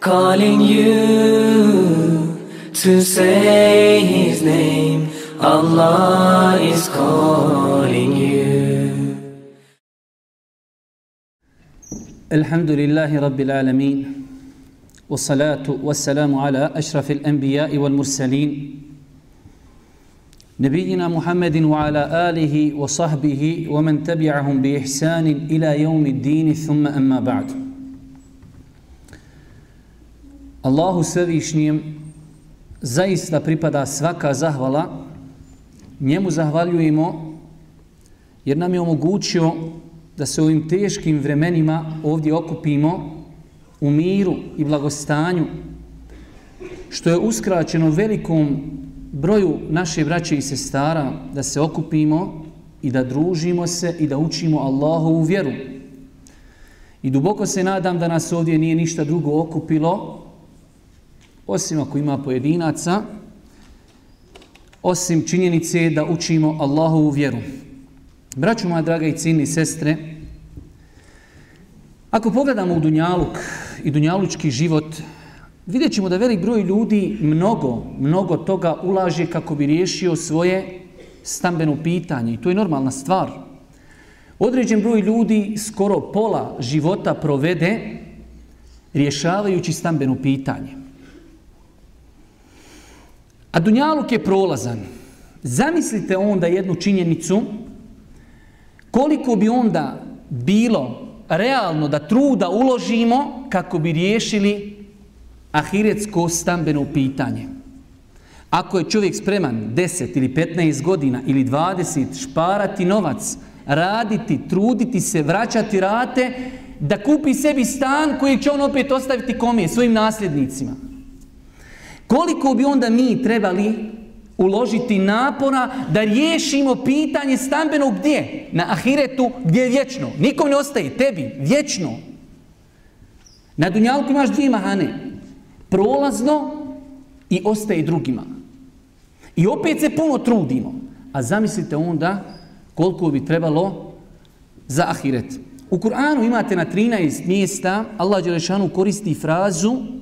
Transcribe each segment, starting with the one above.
calling you to say His name. Allah is calling you. الحمد لله رب العالمين والصلاة والسلام على أشرف الأنبياء والمرسلين نبينا محمد وعلى آله وصحبه ومن تبعهم بإحسان إلى يوم الدين ثم أما بعد Allahu svevišnjijem zaista pripada svaka zahvala. Njemu zahvaljujemo jer nam je omogućio da se u ovim teškim vremenima ovdje okupimo u miru i blagostanju, što je uskraćeno velikom broju naše braće i sestara da se okupimo i da družimo se i da učimo Allahovu vjeru. I duboko se nadam da nas ovdje nije ništa drugo okupilo, osim ako ima pojedinaca, osim činjenice da učimo Allahovu vjeru. Braću moja draga i cijeni sestre, ako pogledamo u Dunjaluk i Dunjalučki život, vidjet ćemo da velik broj ljudi mnogo, mnogo toga ulaže kako bi riješio svoje stambeno pitanje. I to je normalna stvar. Određen broj ljudi skoro pola života provede rješavajući stambeno pitanje. A Dunjaluk je prolazan. Zamislite onda jednu činjenicu koliko bi onda bilo realno da truda uložimo kako bi riješili ahiretsko stambeno pitanje. Ako je čovjek spreman 10 ili 15 godina ili 20 šparati novac, raditi, truditi se, vraćati rate, da kupi sebi stan koji će on opet ostaviti kome, svojim nasljednicima. Koliko bi onda mi trebali uložiti napora da riješimo pitanje stambenog gdje? Na ahiretu gdje je vječno. Nikom ne ostaje, tebi, vječno. Na dunjalku imaš dvije mahane. Prolazno i ostaje drugima. I opet se puno trudimo. A zamislite onda koliko bi trebalo za ahiret. U Kur'anu imate na 13 mjesta, Allah Đelešanu koristi frazu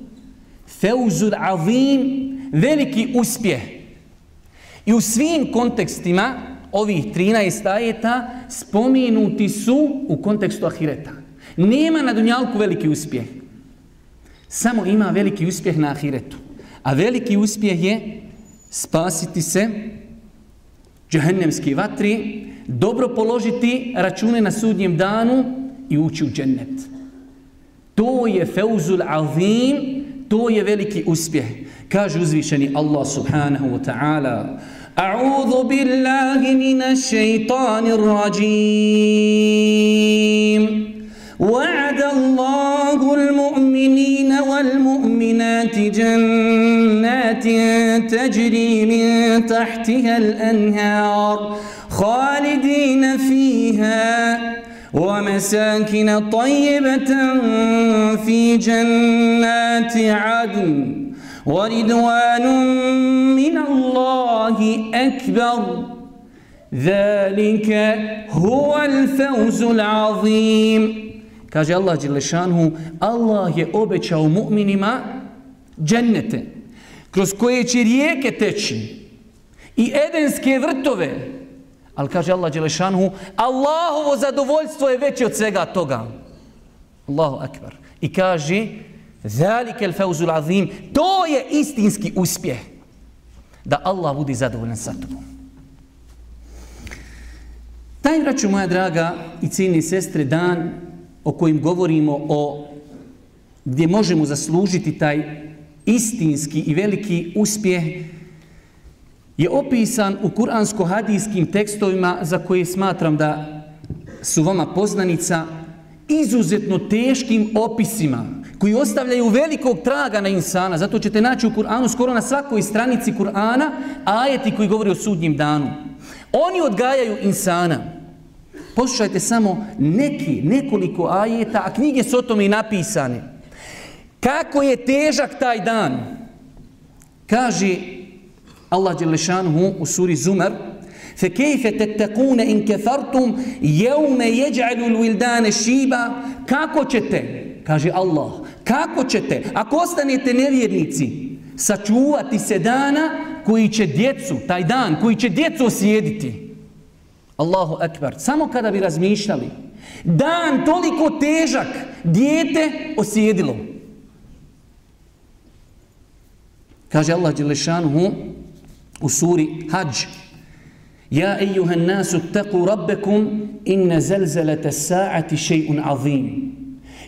Feuzul azim, veliki uspjeh. I u svim kontekstima ovih 13 ajeta spomenuti su u kontekstu ahireta. Nema na dunjalku veliki uspjeh. Samo ima veliki uspjeh na ahiretu. A veliki uspjeh je spasiti se džahennemski vatri, dobro položiti račune na sudnjem danu i ući u džennet. To je feuzul azim, to je veliki uspjeh. Kaže uzvišeni Allah subhanahu wa ta'ala أعوذ بالله من الشيطان الرجيم وعد الله المؤمنين والمؤمنات جنات تجري من تحتها الأنهار خالدين فيها ومساكن طيبة في جنات عدن ورضوان من الله أكبر. ذلك هو الفوز العظيم. كاجي الله جل شانه الله يأبتشاو مؤمن ما جنة كروس كوية رياكة تشي إي إدنسكي ورتوبي Ali kaže Allah Đelešanhu, Allahovo zadovoljstvo je veće od svega toga. Allahu akbar. I kaže, Zalike el feuzul azim. To je istinski uspjeh. Da Allah budi zadovoljan sa tobom. Taj, vraću moja draga i cijeni sestre, dan o kojim govorimo o gdje možemo zaslužiti taj istinski i veliki uspjeh je opisan u kuransko-hadijskim tekstovima za koje smatram da su vama poznanica izuzetno teškim opisima koji ostavljaju velikog traga na insana. Zato ćete naći u Kur'anu skoro na svakoj stranici Kur'ana ajeti koji govori o sudnjim danu. Oni odgajaju insana. Poslušajte samo neki, nekoliko ajeta, a knjige su o tome i napisane. Kako je težak taj dan? Kaže Allah Đelešanuhu u suri Zumar, فكيف تتقون إن كفرتم يوم يجعل الولدان شيبا kako ćete kaže Allah kako ćete ako ostanete nevjernici sačuvati se dana koji će djecu taj dan koji će djecu osjediti Allahu akbar samo kada bi razmišljali dan toliko težak dijete osjedilo kaže Allah dželešanuhu suri Hadž يا أيها الناس اتقوا ربكم إن زلزلة الساعة شيء عظيم.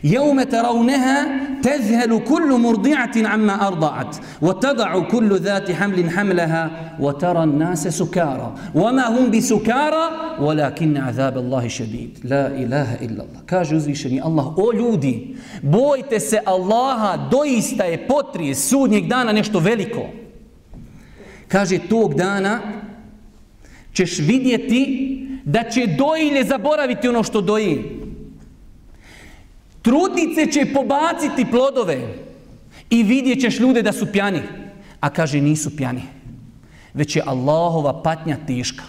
يوم ترونها تذهل كل مرضعة عما أرضعت وتضع كل ذات حمل حملها وترى الناس سكارى. وما هم بسكارى؟ ولكن عذاب الله شديد. لا إله إلا الله. كاج uzvišeni Allah o ljudi bojte se Allaha doista je potrije sudnjeg dana veliko. Kaže tog dana ćeš vidjeti da će dojilje zaboraviti ono što doji. Trudnice će pobaciti plodove i vidjet ćeš ljude da su pjani. A kaže nisu pjani. Već je Allahova patnja teška.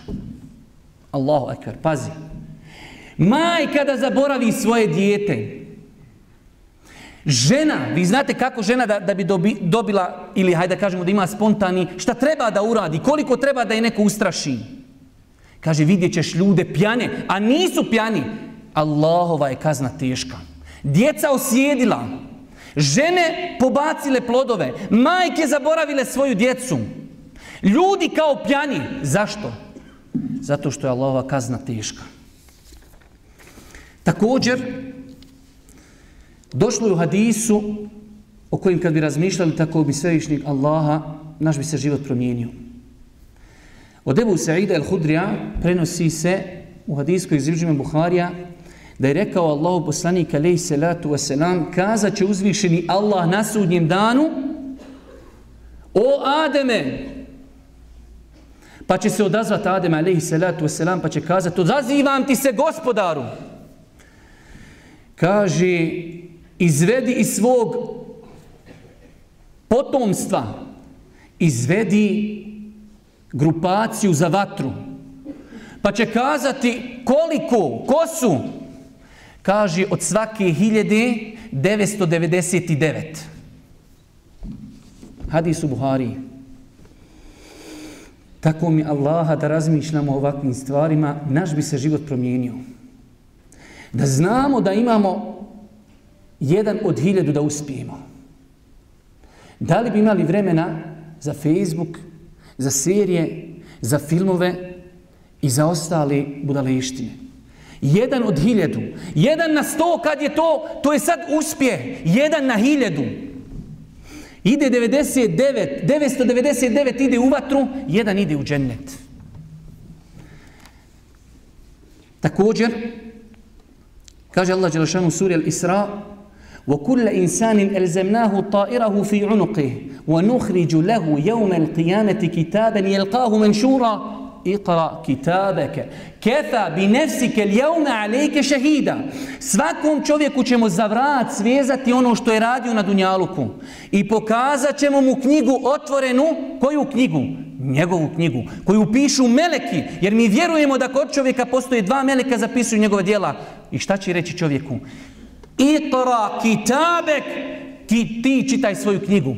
Allahu akvar, pazi. Majka da zaboravi svoje dijete. Žena, vi znate kako žena da, da bi dobi, dobila, ili hajde da kažemo da ima spontani, šta treba da uradi, koliko treba da je neko ustraši. Kaže, vidjet ćeš ljude pjane, a nisu pjani. Allahova je kazna teška. Djeca osjedila, žene pobacile plodove, majke zaboravile svoju djecu. Ljudi kao pjani. Zašto? Zato što je Allahova kazna teška. Također, došlo je u hadisu o kojim kad bi razmišljali tako bi svevišnjeg Allaha, naš bi se život promijenio. Od Ebu Sa'ida el-Hudrija prenosi se u hadijskoj izvježima Buharija da je rekao Allahu poslanik alaihi salatu wasalam kazat će uzvišeni Allah na sudnjem danu o Ademe pa će se odazvati Ademe alaihi salatu wasalam pa će kazati odazivam ti se gospodaru kaže izvedi iz svog potomstva izvedi grupaciju za vatru. Pa će kazati koliko, ko su? Kaže od svake hiljede 999. Hadis u Buhari. Tako mi Allaha da razmišljamo o ovakvim stvarima, naš bi se život promijenio. Da znamo da imamo jedan od hiljadu da uspijemo. Da li bi imali vremena za Facebook, za serije, za filmove i za ostali budaleštine. Jedan od hiljadu. Jedan na sto kad je to, to je sad uspjeh. Jedan na hiljadu. Ide 99, 999 ide u vatru, jedan ide u džennet. Također, kaže Allah Đelešanu suri Al-Isra, وكل إنسان ألزمناه طائره في عنقه ونخرج له يوم القيامة كتابا يلقاه منشورا اقرأ كتابك كفى بنفسك اليوم عليك شهيدا svakom čovjeku ćemo za vrat svezati ono što je radio na Dunjaluku i pokazat ćemo mu knjigu otvorenu koju knjigu? njegovu knjigu koju pišu meleki jer mi vjerujemo da kod čovjeka postoje dva meleka zapisuju njegove dijela i šta će reći čovjeku Iqra kitabek, ki ti čitaj svoju knjigu.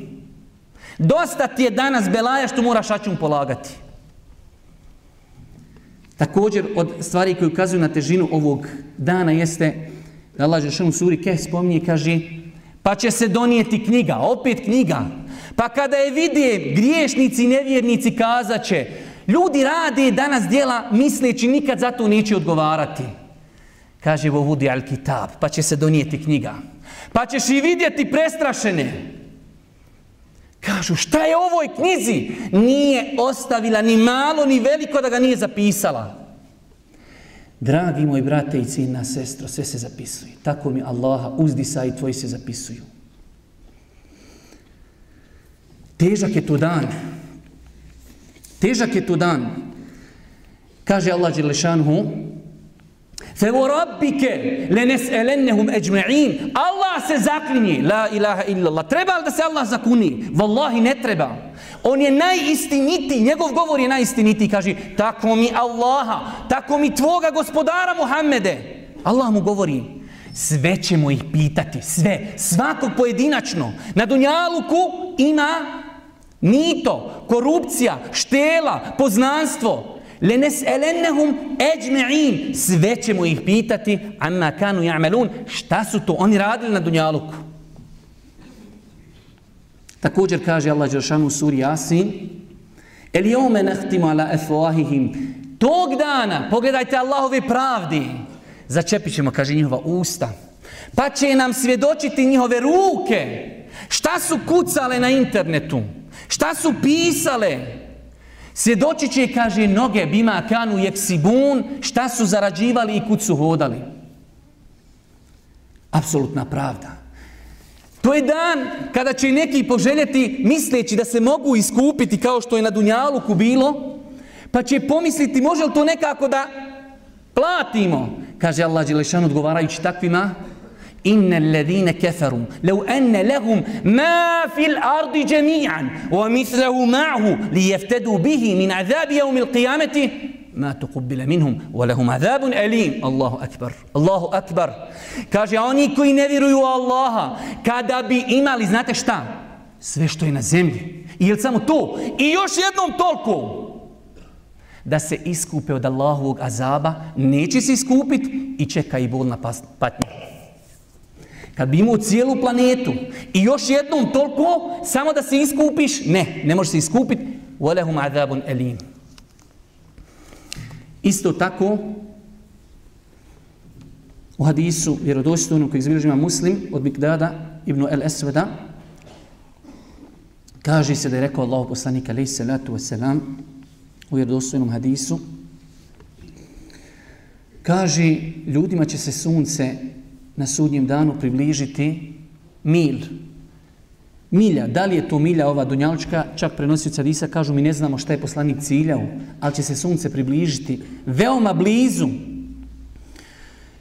Dosta ti je danas belaja što moraš račun polagati. Također od stvari koje ukazuju na težinu ovog dana jeste da Allah Žešanu suri Keh spominje kaže Pa će se donijeti knjiga, opet knjiga. Pa kada je vide griješnici i nevjernici kazaće ljudi rade danas dijela misleći nikad za to neće odgovarati. Kaže Vovudi al-Kitab, pa će se donijeti knjiga. Pa ćeš i vidjeti prestrašene. Kažu, šta je ovoj knjizi? Nije ostavila ni malo, ni veliko da ga nije zapisala. Dragi moji brate i cina, sestro, sve se zapisuje. Tako mi Allaha uzdisa i tvoji se zapisuju. Težak je to dan. Težak je to dan. Kaže Allah Đelešanhu, Fe u rabbike le nes'elennehum ejma'in. Allah se zaklinje. La ilaha illallah. Treba li da se Allah zakuni? Wallahi ne treba. On je najistiniti, njegov govor je najistiniti. Kaže, tako mi Allaha, tako mi tvoga gospodara Muhammede. Allah mu govori, sve ćemo ih pitati, sve, svakog pojedinačno. Na Dunjaluku ima mito, korupcija, štela, poznanstvo lenes'elennahum elennehum. Sve ćemo ih pitati, amma kanu ja'melun, šta su to oni radili na Dunjaluku. Također kaže Allah Đeršanu u suri Yasin, El jome nehtimu ala efuahihim. Tog dana, pogledajte Allahove pravdi, začepit ćemo, kaže njihova usta. Pa će nam svjedočiti njihove ruke. Šta su kucale na internetu? Šta su pisale? Svjedoči će, kaže, noge bima kanu jeksibun, šta su zarađivali i kud su hodali. Apsolutna pravda. To je dan kada će neki poželjeti misleći da se mogu iskupiti kao što je na Dunjaluku bilo, pa će pomisliti može li to nekako da platimo. Kaže Allah Đelešan odgovarajući takvima, inna alladhina kafaru. Law anna lahum ma fil ardi jami'an. Wa mithluhu ma'ahu liyaftadu bihi min adhab yawm alqiyamati ma tuqbila minhum. Wa lahum adhabun alim. Allahu akbar. Allahu akbar. Kaže oni koji ne vjeruju u Allaha kada bi imali znate šta? Sve što je na zemlji. I je samo to? I još jednom toliko da se iskupe od Allahovog azaba neće se iskupiti i čeka i bolna patnja. Kad bi imao cijelu planetu i još jednom toliko, samo da se iskupiš, ne, ne možeš se iskupiti. وَلَهُمْ عَذَابٌ أَلِيمٌ Isto tako, u hadisu vjerodostojnom koji izbilježima muslim od Bigdada ibn El Esveda, kaže se da je rekao Allah poslanika alaih salatu wasalam u vjerodostojnom hadisu, kaže ljudima će se sunce na sudnjem danu približiti mil. Milja, da li je to milja ova dunjalička, čak prenosioca Risa kažu mi ne znamo šta je poslanik ciljao, ali će se sunce približiti veoma blizu.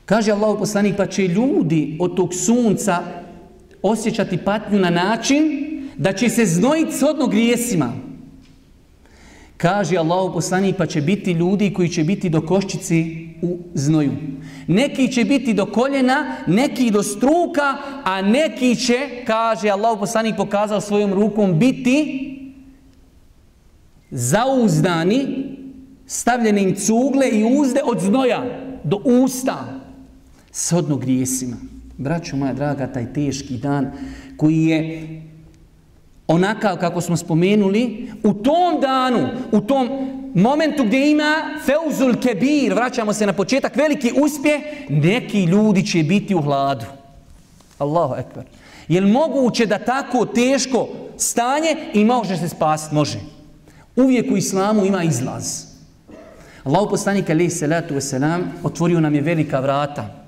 Kaže Allah poslanik, pa će ljudi od tog sunca osjećati patnju na način da će se znojiti s odnog grijesima. Kaže Allahu poslanik, pa će biti ljudi koji će biti do koščici u znoju. Neki će biti do koljena, neki do struka, a neki će, kaže Allahu poslanik pokazao svojom rukom, biti zauzdani, stavljene im cugle i uzde od znoja do usta s odnog grijesima. Braćo moja draga, taj teški dan koji je onakav kako smo spomenuli, u tom danu, u tom momentu gdje ima feuzul kebir, vraćamo se na početak, veliki uspjeh, neki ljudi će biti u hladu. Allahu ekber. Je li moguće da tako teško stanje i može se spasiti? Može. Uvijek u islamu ima izlaz. Allahu poslanik alaih salatu wasalam otvorio nam je velika vrata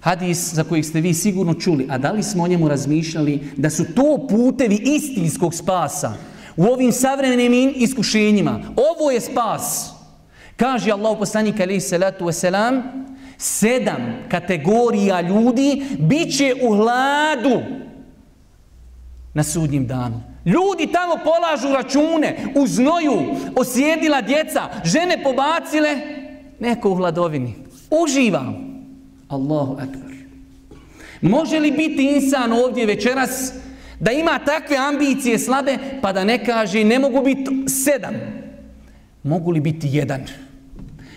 hadis za kojeg ste vi sigurno čuli, a da li smo o njemu razmišljali da su to putevi istinskog spasa u ovim savremenim iskušenjima. Ovo je spas. Kaže Allah poslanik alaihi salatu wasalam, sedam kategorija ljudi bit će u hladu na sudnjim danu. Ljudi tamo polažu račune, u znoju, osjedila djeca, žene pobacile, neko u hladovini. Uživam. Allahu akbar. Može li biti insan ovdje večeras da ima takve ambicije slabe pa da ne kaže ne mogu biti sedam. Mogu li biti jedan?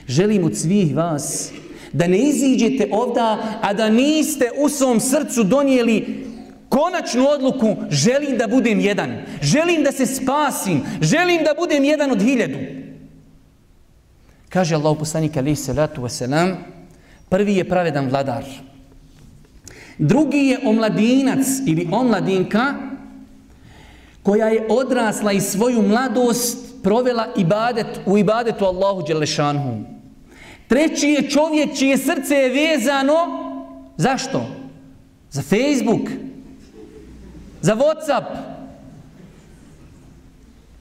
Želim od svih vas da ne iziđete ovda, a da niste u svom srcu donijeli konačnu odluku, želim da budem jedan, želim da se spasim, želim da budem jedan od hiljadu. Kaže Allah poslanik alaih salatu wasalam, prvi je pravedan vladar. Drugi je omladinac ili omladinka koja je odrasla i svoju mladost provela ibadet, u ibadetu Allahu Đelešanhu. Treći je čovjek čije srce je vezano, zašto? Za Facebook, za Whatsapp,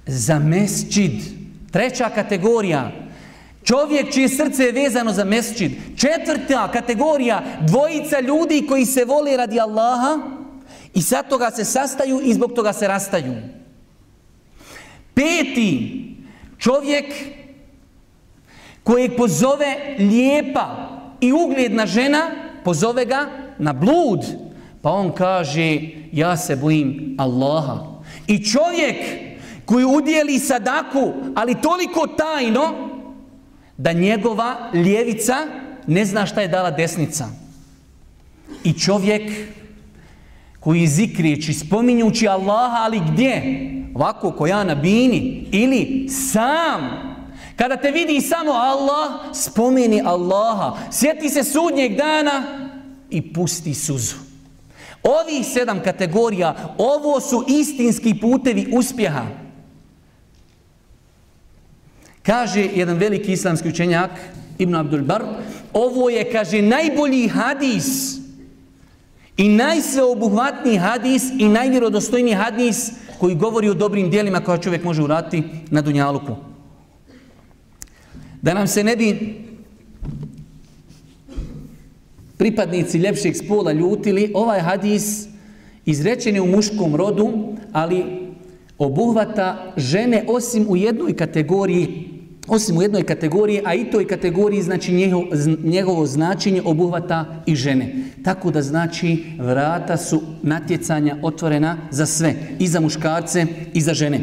za mesčid. Treća kategorija, čovjek čije srce je vezano za mesčid. Četvrta kategorija, dvojica ljudi koji se vole radi Allaha i sad toga se sastaju i zbog toga se rastaju. Peti, čovjek kojeg pozove lijepa i ugledna žena, pozove ga na blud, pa on kaže, ja se bojim Allaha. I čovjek koji udjeli sadaku, ali toliko tajno, da njegova ljevica ne zna šta je dala desnica. I čovjek koji zikrijeći, spominjući Allaha, ali gdje? Ovako, ko ja na bini. Ili sam. Kada te vidi samo Allah, spomeni Allaha. Sjeti se sudnjeg dana i pusti suzu. Ovih sedam kategorija, ovo su istinski putevi uspjeha. Kaže jedan veliki islamski učenjak, Ibn Abdul Bar, ovo je, kaže, najbolji hadis i najsveobuhvatniji hadis i najvjerodostojniji hadis koji govori o dobrim dijelima koja čovjek može urati na Dunjaluku. Da nam se ne bi pripadnici ljepšeg spola ljutili, ovaj hadis izrečen je u muškom rodu, ali obuhvata žene osim u jednoj kategoriji osim u jednoj kategoriji, a i toj kategoriji znači njegov, njegovo značenje obuhvata i žene. Tako da znači vrata su natjecanja otvorena za sve, i za muškarce i za žene.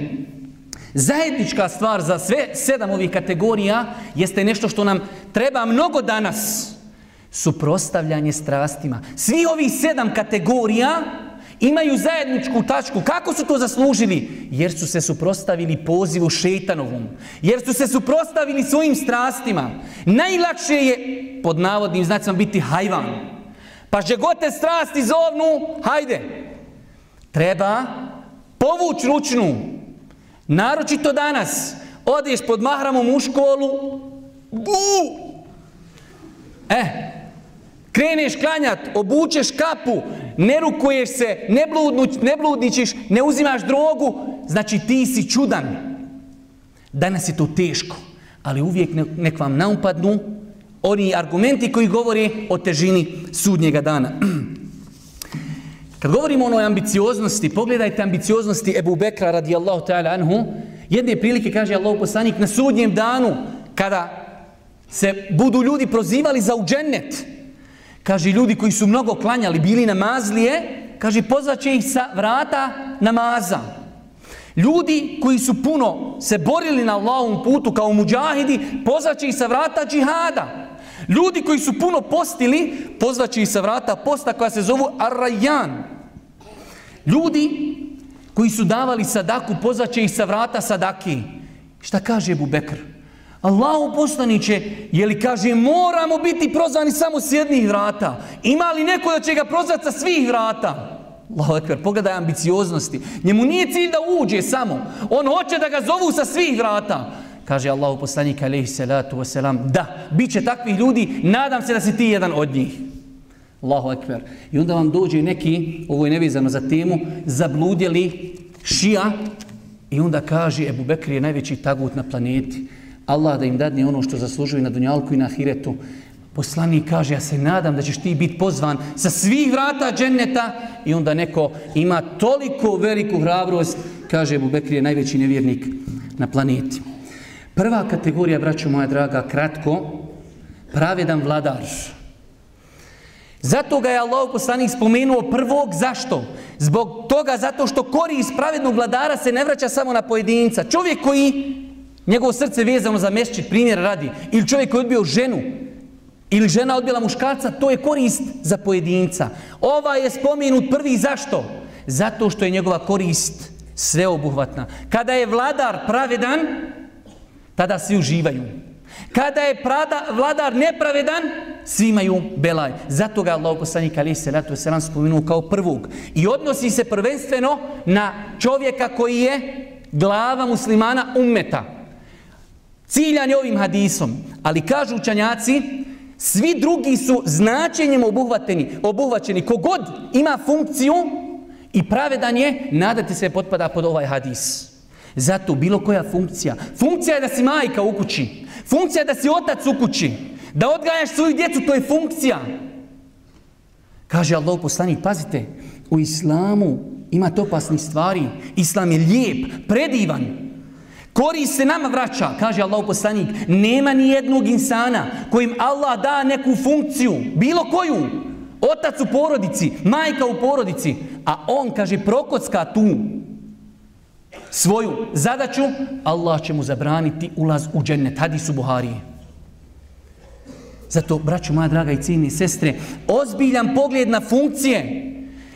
Zajednička stvar za sve sedam ovih kategorija jeste nešto što nam treba mnogo danas suprostavljanje strastima. Svi ovi sedam kategorija imaju zajedničku tačku. Kako su to zaslužili? Jer su se suprostavili pozivu šeitanovom. Jer su se suprostavili svojim strastima. Najlakše je, pod navodnim znacima, biti hajvan. Pa že gote strasti zovnu, hajde. Treba povući ručnu. Naročito danas. Odeš pod mahramom u školu. Bu! E, eh, Kreneš klanjat, obučeš kapu, ne rukuješ se, ne, bludnuć, ne bludničiš, ne uzimaš drogu, znači ti si čudan. Danas je to teško, ali uvijek nek vam naumpadnu oni argumenti koji govore o težini sudnjega dana. Kad govorimo o onoj ambicioznosti, pogledajte ambicioznosti Ebu Bekra radijallahu ta'ala anhu, jedne prilike kaže Allah poslanik na sudnjem danu, kada se budu ljudi prozivali za uđennet, kaže ljudi koji su mnogo klanjali, bili namazlije, kaže pozvaće ih sa vrata namaza. Ljudi koji su puno se borili na Allahom putu kao muđahidi, pozvaće ih sa vrata džihada. Ljudi koji su puno postili, pozvaće ih sa vrata posta koja se zovu Ar-Rayyan. Ljudi koji su davali sadaku, pozvaće ih sa vrata sadaki. Šta kaže Ebu Bekr? Allahu poslaniće, je li kaže moramo biti prozvani samo s jednih vrata? Ima li neko da će ga prozvati sa svih vrata? Allahu ekber, pogledaj ambicioznosti. Njemu nije cilj da uđe samo. On hoće da ga zovu sa svih vrata. Kaže Allahu poslanik alaihi salatu wasalam, da, bit će takvih ljudi, nadam se da si ti jedan od njih. Allahu ekber. I onda vam dođe neki, ovo je nevezano za temu, zabludjeli šija i onda kaže Ebu Bekri je najveći tagut na planeti. Allah da im dadne ono što zaslužuju na dunjalku i na ahiretu. Poslanik kaže, ja se nadam da ćeš ti biti pozvan sa svih vrata dženneta i onda neko ima toliko veliku hrabrost, kaže Ebu Bekri je najveći nevjernik na planeti. Prva kategorija, braćo moja draga, kratko, pravedan vladar. Zato ga je Allah poslanik spomenuo prvog, zašto? Zbog toga zato što korist pravednog vladara se ne vraća samo na pojedinca. Čovjek koji njegovo srce vezano za mešćit, primjer radi, ili čovjek koji je odbio ženu, ili žena odbila muškarca, to je korist za pojedinca. Ova je spomenut prvi zašto? Zato što je njegova korist sveobuhvatna. Kada je vladar pravedan, tada svi uživaju. Kada je prada, vladar nepravedan, svi imaju belaj. Zato ga Allah poslanik ali se ratu se nam spomenuo kao prvog. I odnosi se prvenstveno na čovjeka koji je glava muslimana ummeta. Ciljan je ovim hadisom. Ali kažu učanjaci, svi drugi su značenjem obuhvateni, obuhvaćeni. Kogod ima funkciju i pravedan je, nadati se potpada pod ovaj hadis. Zato bilo koja funkcija. Funkcija je da si majka u kući. Funkcija je da si otac u kući. Da odgajaš svoju djecu, to je funkcija. Kaže Allah poslanik, pazite, u islamu ima to opasnih stvari. Islam je lijep, predivan. Kori se nama vraća, kaže Allah poslanik. Nema ni jednog insana kojim Allah da neku funkciju, bilo koju. Otac u porodici, majka u porodici. A on, kaže, prokocka tu svoju zadaću, Allah će mu zabraniti ulaz u džennet. Hadis u Buhariji. Zato, braću moja draga i cijene sestre, ozbiljan pogled na funkcije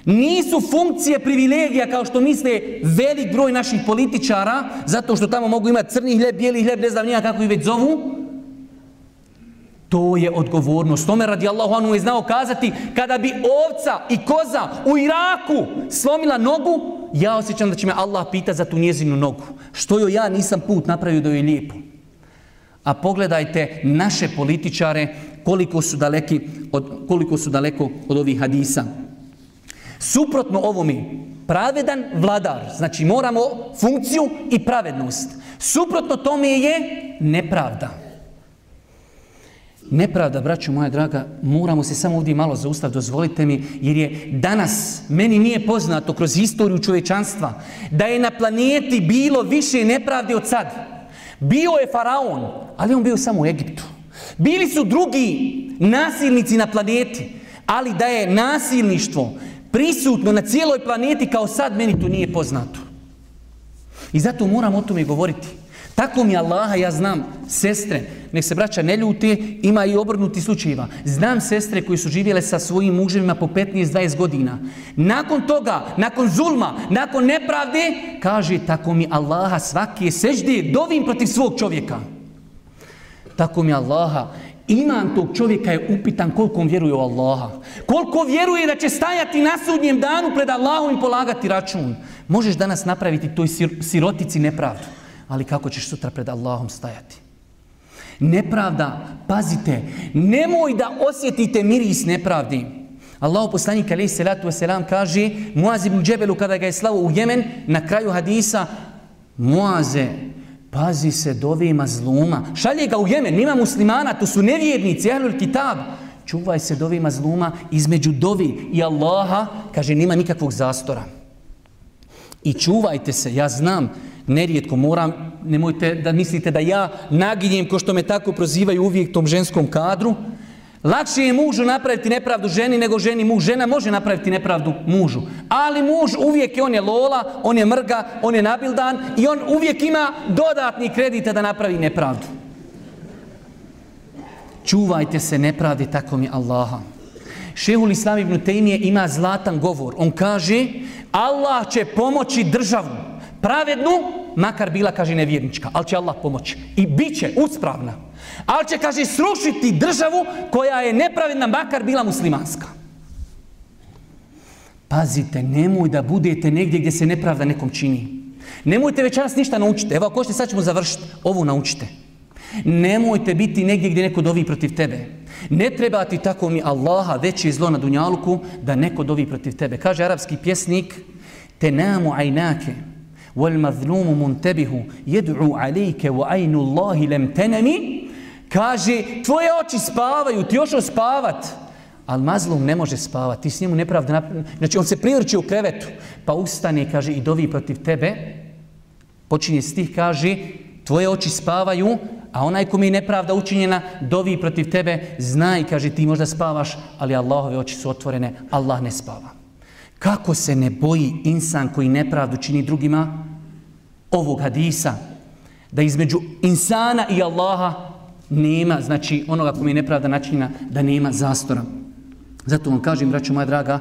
nisu funkcije privilegija kao što misle velik broj naših političara, zato što tamo mogu imati crni hljeb, bijeli hljeb, ne znam nija kako ih već zovu. To je odgovornost. Tome radi Allahu anu je znao kazati, kada bi ovca i koza u Iraku slomila nogu, ja osjećam da će me Allah pita za tu njezinu nogu. Što joj ja nisam put napravio da joj je lijepo. A pogledajte naše političare koliko su, daleki od, koliko su daleko od ovih hadisa. Suprotno ovome, pravedan vladar, znači moramo funkciju i pravednost. Suprotno tome je nepravda. Nepravda, braću moja draga, moramo se samo ovdje malo zaustav, dozvolite mi, jer je danas, meni nije poznato kroz historiju čovečanstva, da je na planeti bilo više nepravde od sad. Bio je faraon, ali on bio samo u Egiptu. Bili su drugi nasilnici na planeti, ali da je nasilništvo prisutno na cijeloj planeti kao sad, meni to nije poznato. I zato moram o tome govoriti. Tako mi Allaha, ja znam, sestre, nek se braća ne ljute, ima i obrnuti slučajeva. Znam sestre koji su živjele sa svojim muževima po 15-20 godina. Nakon toga, nakon zulma, nakon nepravde, kaže, tako mi Allaha svaki je sežde, dovim protiv svog čovjeka. Tako mi Allaha, iman tog čovjeka je upitan koliko on vjeruje u Allaha. Koliko vjeruje da će stajati na sudnjem danu pred Allahom i polagati račun. Možeš danas napraviti toj sirotici nepravdu ali kako ćeš sutra pred Allahom stajati? Nepravda, pazite, nemoj da osjetite miris nepravdi. Allahu poslanik alejhi salatu vesselam kaže Muaz ibn Džebelu kada ga je slao u Jemen na kraju hadisa Muaze pazi se dovima mazluma šalje ga u Jemen nima muslimana to su nevjernici ahlul kitab čuvaj se dovima mazluma između dovi i Allaha kaže nima nikakvog zastora i čuvajte se ja znam nerijetko moram, nemojte da mislite da ja naginjem ko što me tako prozivaju uvijek tom ženskom kadru. Lakše je mužu napraviti nepravdu ženi nego ženi muž. Žena može napraviti nepravdu mužu. Ali muž uvijek je, on je lola, on je mrga, on je nabildan i on uvijek ima dodatni kredita da napravi nepravdu. Čuvajte se nepravde, tako mi Allaha. Šehul Islam ibn Tejmije ima zlatan govor. On kaže, Allah će pomoći državu pravednu, makar bila, kaže, nevjernička. Ali će Allah pomoći. I bit će uspravna. Ali će, kaže, srušiti državu koja je nepravedna, makar bila muslimanska. Pazite, nemoj da budete negdje gdje se nepravda nekom čini. Nemojte večeras ništa naučiti. Evo, ako ćete, sad ćemo završiti. Ovo naučite. Nemojte biti negdje gdje neko dovi protiv tebe. Ne treba ti tako mi Allaha veće zlo na dunjalku da neko dovi protiv tebe. Kaže arapski pjesnik, te namu ajnake, والمظلوم منتبه يدعو عليك وعين الله لم تنمي kaže tvoje oči spavaju ti još spavat al mazlum ne može spavati ti s njemu nepravda znači on se privrće u krevetu pa ustane kaže i dovi protiv tebe počinje stih kaže tvoje oči spavaju a onaj ko mi je nepravda učinjena dovi protiv tebe znaj kaže ti možda spavaš ali Allahove oči su otvorene Allah ne spava Kako se ne boji insan koji nepravdu čini drugima ovog hadisa? Da između insana i Allaha nema, znači onoga kome je nepravda načina, da nema zastora. Zato vam kažem, braću moja draga,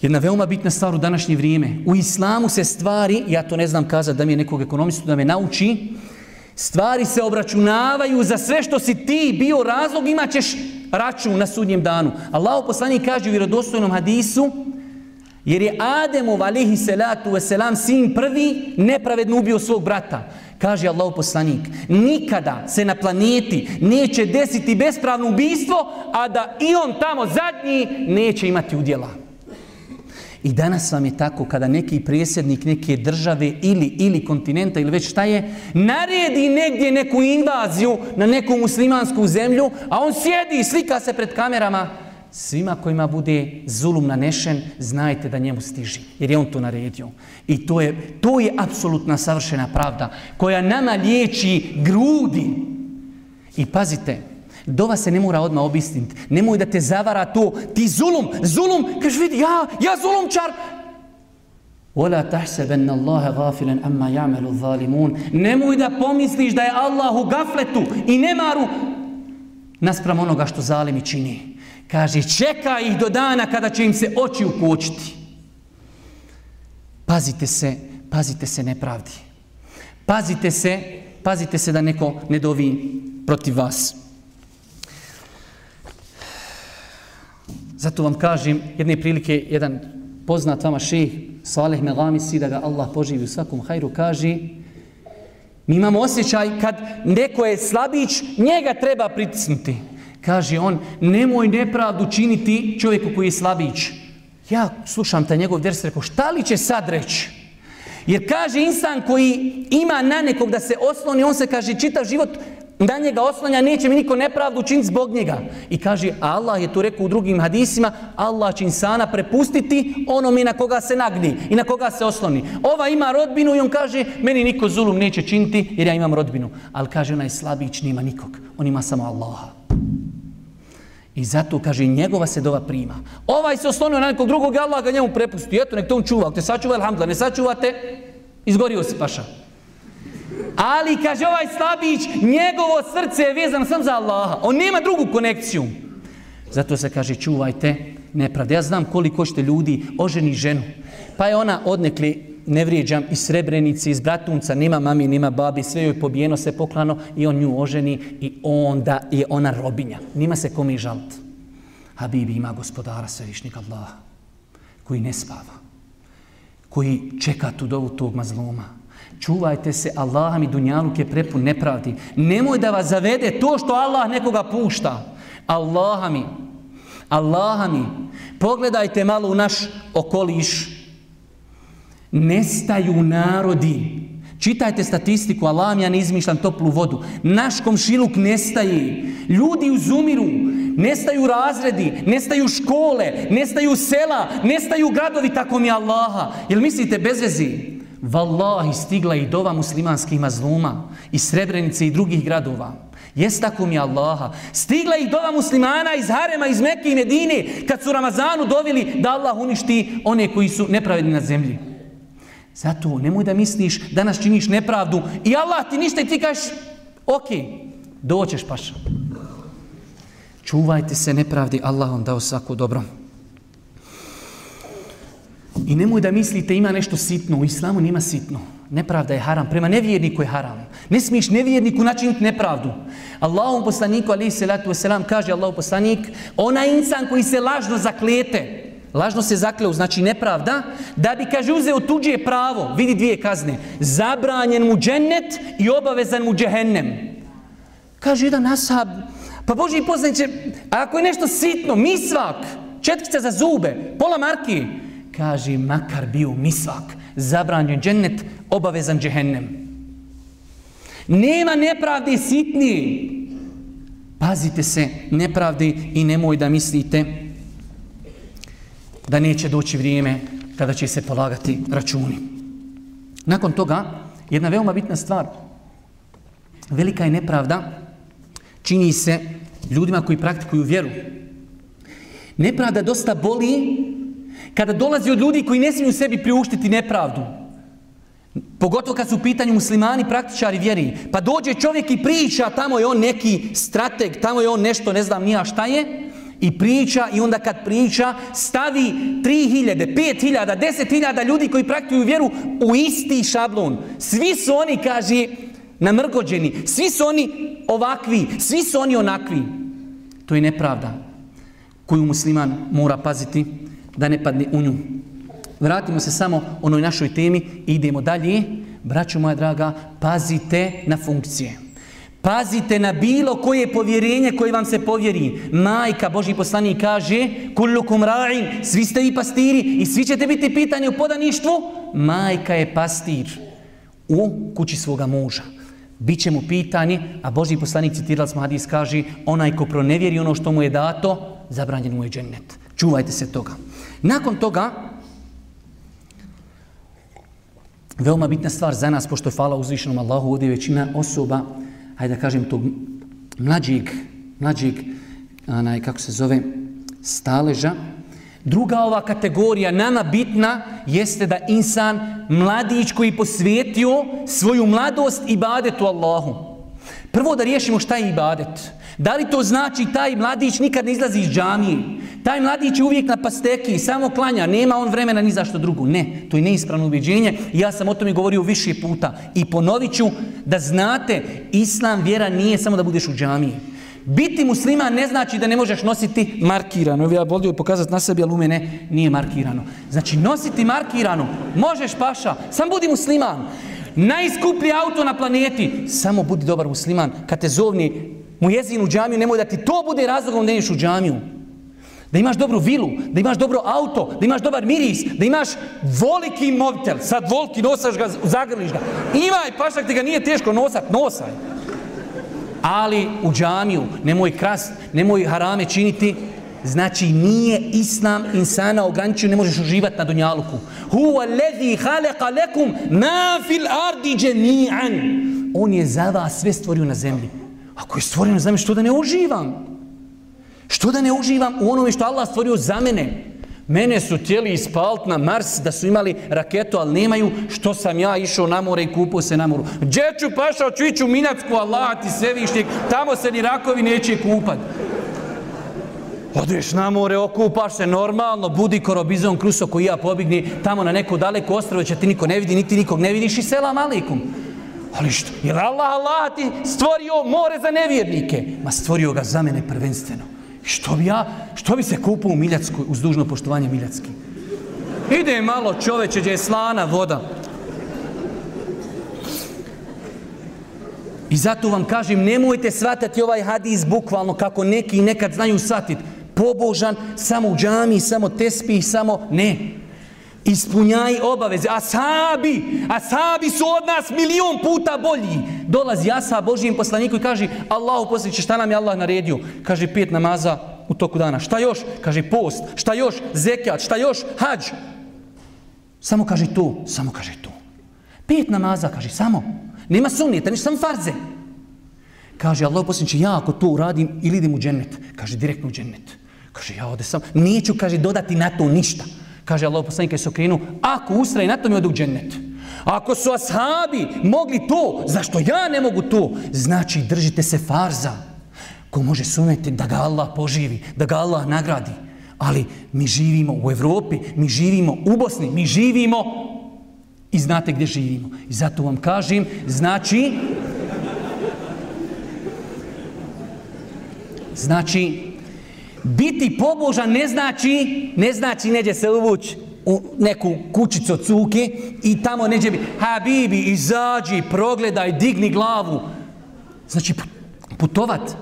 jedna veoma bitna stvar u današnje vrijeme. U islamu se stvari, ja to ne znam kazati da mi je nekog ekonomistu da me nauči, stvari se obračunavaju za sve što si ti bio razlog, imat ćeš račun na sudnjem danu. Allah poslanik kaže u vjerodostojnom hadisu, jer je Ademov alihi salatu wasalam sin prvi nepravedno ubio svog brata. Kaže Allah poslanik, nikada se na planeti neće desiti bespravno ubijstvo, a da i on tamo zadnji neće imati udjela. I danas vam je tako kada neki prijesednik neke države ili ili kontinenta ili već šta je, naredi negdje neku invaziju na neku muslimansku zemlju, a on sjedi i slika se pred kamerama, svima kojima bude zulum nanešen, znajte da njemu stiži, jer je on to naredio. I to je, to je apsolutna savršena pravda koja nama liječi grudi. I pazite, dova se ne mora odmah obistiniti. Nemoj da te zavara to, ti zulum, zulum, kaž vidi, ja, ja zulumčar. وَلَا تَحْسَبَنَّ اللَّهَ غَافِلًا أَمَّا يَعْمَلُ الظَّالِمُونَ Nemoj da pomisliš da je Allah u gafletu i nemaru naspram onoga što zalimi čini. Kaže, čeka ih do dana kada će im se oči ukočiti. Pazite se, pazite se nepravdi. Pazite se, pazite se da neko ne dovi protiv vas. Zato vam kažem, jedne prilike, jedan poznat vama ših, Saleh Melamisi, da ga Allah poživi u svakom hajru, kaže, mi imamo osjećaj kad neko je slabić, njega treba pritisnuti. Kaže on, nemoj nepravdu činiti čovjeku koji je slabić. Ja slušam taj njegov ders, rekao, šta li će sad reći? Jer kaže insan koji ima na nekog da se osloni, on se kaže čitav život na njega oslanja, neće mi niko nepravdu učiniti zbog njega. I kaže, Allah je to rekao u drugim hadisima, Allah će insana prepustiti onome na koga se nagni i na koga se osloni. Ova ima rodbinu i on kaže, meni niko zulum neće činiti jer ja imam rodbinu. Ali kaže, onaj slabić nema nikog, on ima samo Allaha. I zato, kaže, njegova se dova prima. Ovaj se oslonio na nekog drugog, Allah ga njemu prepusti. Eto, nek to on čuva. Ako te sačuva, alhamdla, ne sačuvate, izgorio si paša. Ali, kaže, ovaj slabić, njegovo srce je vezano sam za Allaha. On nema drugu konekciju. Zato se kaže, čuvajte nepravde. Ja znam koliko ćete ljudi oženi ženu. Pa je ona odnekli ne vrijeđam, iz Srebrenici, iz Bratunca, nema mami, nema babi, sve joj pobijeno, sve poklano i on nju oženi i onda je ona robinja. Nima se komi žalt. Habibi ima gospodara svevišnjeg Allaha koji ne spava, koji čeka tu dovu tog mazloma. Čuvajte se, Allah mi dunjaluk je prepun nepravdi. Nemoj da vas zavede to što Allah nekoga pušta. Allah mi, Allah mi, pogledajte malo u naš okoliš, nestaju narodi. Čitajte statistiku, Allah ja ne izmišljam toplu vodu. Naš komšiluk nestaje. Ljudi uzumiru. Nestaju razredi, nestaju škole, nestaju sela, nestaju gradovi, tako mi Allaha. Jel mislite bez vezi? Wallahi stigla i dova muslimanskih mazluma i Srebrenice i drugih gradova. Jes tako mi Allaha. Stigla ih dova muslimana iz Harema, iz Mekke i Medine, kad su Ramazanu dovili da Allah uništi one koji su nepravedni na zemlji. Zato nemoj da misliš da nas činiš nepravdu i Allah ti ništa i ti kažeš ok, doćeš paša. Čuvajte se nepravdi, Allah vam dao svako dobro. I nemoj da mislite ima nešto sitno, u islamu nema sitno. Nepravda je haram, prema nevjerniku je haram. Ne smiješ nevjerniku načiniti nepravdu. Allahom poslaniku, alaihi salatu wasalam, kaže Allahom poslanik, onaj insan koji se lažno zaklijete, Lažno se zakleo, znači nepravda, da bi, kaže, uzeo tuđe pravo, vidi dvije kazne, zabranjen mu džennet i obavezan mu džehennem. Kaže jedan ashab, pa Boži poznaće, ako je nešto sitno, misvak, četkica za zube, pola marki, kaže, makar bio misvak, zabranjen džennet, obavezan džehennem. Nema nepravde sitni. Pazite se nepravdi i nemoj da mislite da neće doći vrijeme kada će se polagati računi. Nakon toga, jedna veoma bitna stvar, velika je nepravda, čini se ljudima koji praktikuju vjeru. Nepravda dosta boli kada dolazi od ljudi koji ne smiju sebi priuštiti nepravdu. Pogotovo kad su u pitanju muslimani, praktičari vjeri. Pa dođe čovjek i priča, tamo je on neki strateg, tamo je on nešto, ne znam nija šta je, I priča i onda kad priča stavi 3000, 5000, 10000 ljudi koji praktikuju vjeru u isti šablon. Svi su oni, kaže, namrgođeni. Svi su oni ovakvi, svi su oni onakvi. To je nepravda koju musliman mora paziti da ne padne u nju. Vratimo se samo onoj našoj temi i idemo dalje. Braćo moja draga, pazite na funkcije. Pazite na bilo koje povjerenje koje vam se povjeri. Majka, Boži poslanik kaže, kullukum ra'in, svi ste vi pastiri i svi ćete biti pitani u podaništvu. Majka je pastir u kući svoga muža. Biće mu pitani, a Boži poslanik citirali smo hadis, kaže, onaj ko pronevjeri ono što mu je dato, zabranjen mu je džennet. Čuvajte se toga. Nakon toga, veoma bitna stvar za nas, pošto je hvala uzvišenom Allahu, ovdje većina osoba, hajde da kažem, tog mlađeg, mlađeg, onaj, kako se zove, staleža. Druga ova kategorija, nama bitna, jeste da insan, mladić koji posvijetio svoju mladost ibadetu Allahu. Prvo da riješimo šta je ibadet. Da li to znači taj mladić nikad ne izlazi iz džamije? Taj mladić je uvijek na pasteki, samo klanja, nema on vremena ni za što drugo. Ne, to je neispravno ubjeđenje. Ja sam o tome govorio više puta. I ponovit ću da znate, islam vjera nije samo da budeš u džamiji. Biti musliman ne znači da ne možeš nositi markirano. Ja volio pokazati na sebi, ali u mene nije markirano. Znači, nositi markirano, možeš paša, sam budi musliman. Najskuplji auto na planeti, samo budi dobar musliman. Kad te zovni mu jezin u džamiju, nemoj da ti to bude razlogom da ideš u džamiju. Da imaš dobru vilu, da imaš dobro auto, da imaš dobar miris, da imaš voliki mobitel. Sad volki nosaš ga, zagrliš ga. Imaj, pašak ti ga nije teško nosat, nosaj. Ali u džamiju, nemoj krast, nemoj harame činiti. Znači nije islam insana ograničio, ne možeš uživati na dunjaluku. Huwa lezi haleka lekum ma fil ardi džemi'an. On je za vas sve stvorio na zemlji. Ako je stvorio za mene, što da ne uživam? Što da ne uživam u onome što Allah stvorio za mene? Mene su tijeli ispalt na Mars da su imali raketu, ali nemaju što sam ja išao na more i kupao se na moru. Gdje ću pašao, ću iću Minacku, Allah ti sve višnjeg, tamo se ni rakovi neće kupat. Odeš na more, okupaš se normalno, budi korobizon kruso koji ja pobigni tamo na neko daleko ostrovo, će ti niko ne vidi, niti nikog ne vidiš i selam alikum. Ali što? Je Allah, Allah ti stvorio more za nevjernike? Ma stvorio ga za mene prvenstveno. Što bi ja, što bi se kupao u Miljackoj, uz dužno poštovanje Miljacki? Ide malo čoveče, gdje je slana voda. I zato vam kažem, nemojte svatati ovaj hadis bukvalno kako neki nekad znaju shvatiti. Pobožan, samo u džami, samo tespi, samo ne ispunjaj obaveze. Asabi, asabi su od nas milion puta bolji. Dolazi Asa Božijem poslaniku i kaže Allahu posljedniče, šta nam je Allah naredio? Kaže pet namaza u toku dana. Šta još? Kaže post. Šta još? Zekjat. Šta još? Hađ. Samo kaže to. Samo kaže to. Pet namaza, kaže, samo. Nema sunnijeta, ništa, samo farze. Kaže, Allah posljedniče, ja ako to uradim ili idem u džennet. Kaže, direktno u džennet. Kaže, ja ode sam. Neću, kaže, dodati na to ništa. Kaže Allah poslanik je sokrinu, ako ustraje na tome odu u džennet. Ako su ashabi mogli to, zašto ja ne mogu to? Znači držite se farza. Ko može sumjeti da ga Allah poživi, da ga Allah nagradi. Ali mi živimo u Evropi, mi živimo u Bosni, mi živimo i znate gdje živimo. I zato vam kažem, znači, znači, Biti pobožan ne znači, ne znači neđe se uvući u neku kućicu cuke i tamo neđe bi, habibi, izađi, progledaj, digni glavu. Znači, putovat.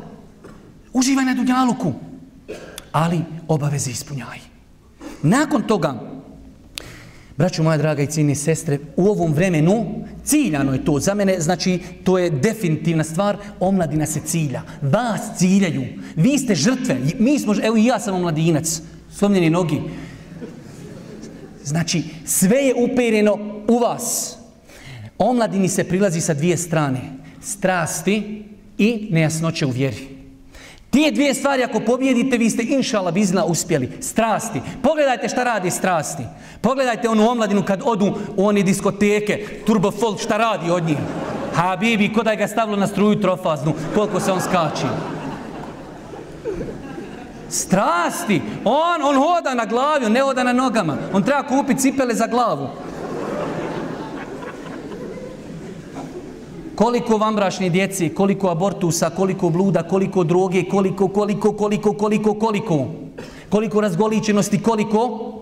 Uživaj na dunjaluku. Ali obaveze ispunjaj. Nakon toga, Braćo moja draga i cijene sestre, u ovom vremenu Ciljano je to za mene, znači to je definitivna stvar, omladina se cilja. Vas ciljaju, vi ste žrtve, mi smo, evo i ja sam omladinac, slomljeni nogi. Znači, sve je upereno u vas. Omladini se prilazi sa dvije strane, strasti i nejasnoće u vjeri. Te dvije stvari, ako pobjedite, vi ste inšala bizna uspjeli. Strasti. Pogledajte šta radi strasti. Pogledajte onu omladinu kad odu u one diskoteke, turbo folk, šta radi od njih. Habibi, ko da ga stavilo na struju trofaznu, koliko se on skači. Strasti. On, on hoda na glavi, on ne hoda na nogama. On treba kupiti cipele za glavu. Koliko vambrašne djece, koliko abortusa, koliko bluda, koliko droge, koliko, koliko, koliko, koliko, koliko, koliko razgoličenosti, koliko,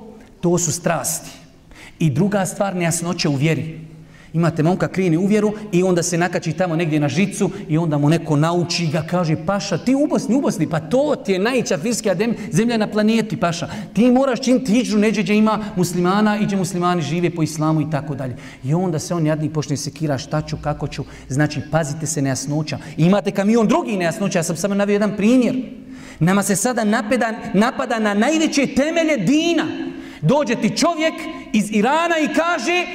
to su strasti. I druga stvar, nejasnoće u vjeri. Imate momka krini u vjeru i onda se nakači tamo negdje na žicu i onda mu neko nauči ga kaže paša ti ubosni, ubosni, pa to ti je najča firska zemlja na planeti paša. Ti moraš čim ti iđu neđe gdje ima muslimana i gdje muslimani žive po islamu i tako dalje. I onda se on jadni počne sekira šta ću, kako ću. Znači pazite se nejasnoća. I imate kamion drugi nejasnoća, ja sam samo navio jedan primjer. Nama se sada napada, napada na najveće temelje dina. Dođe ti čovjek iz Irana i kaže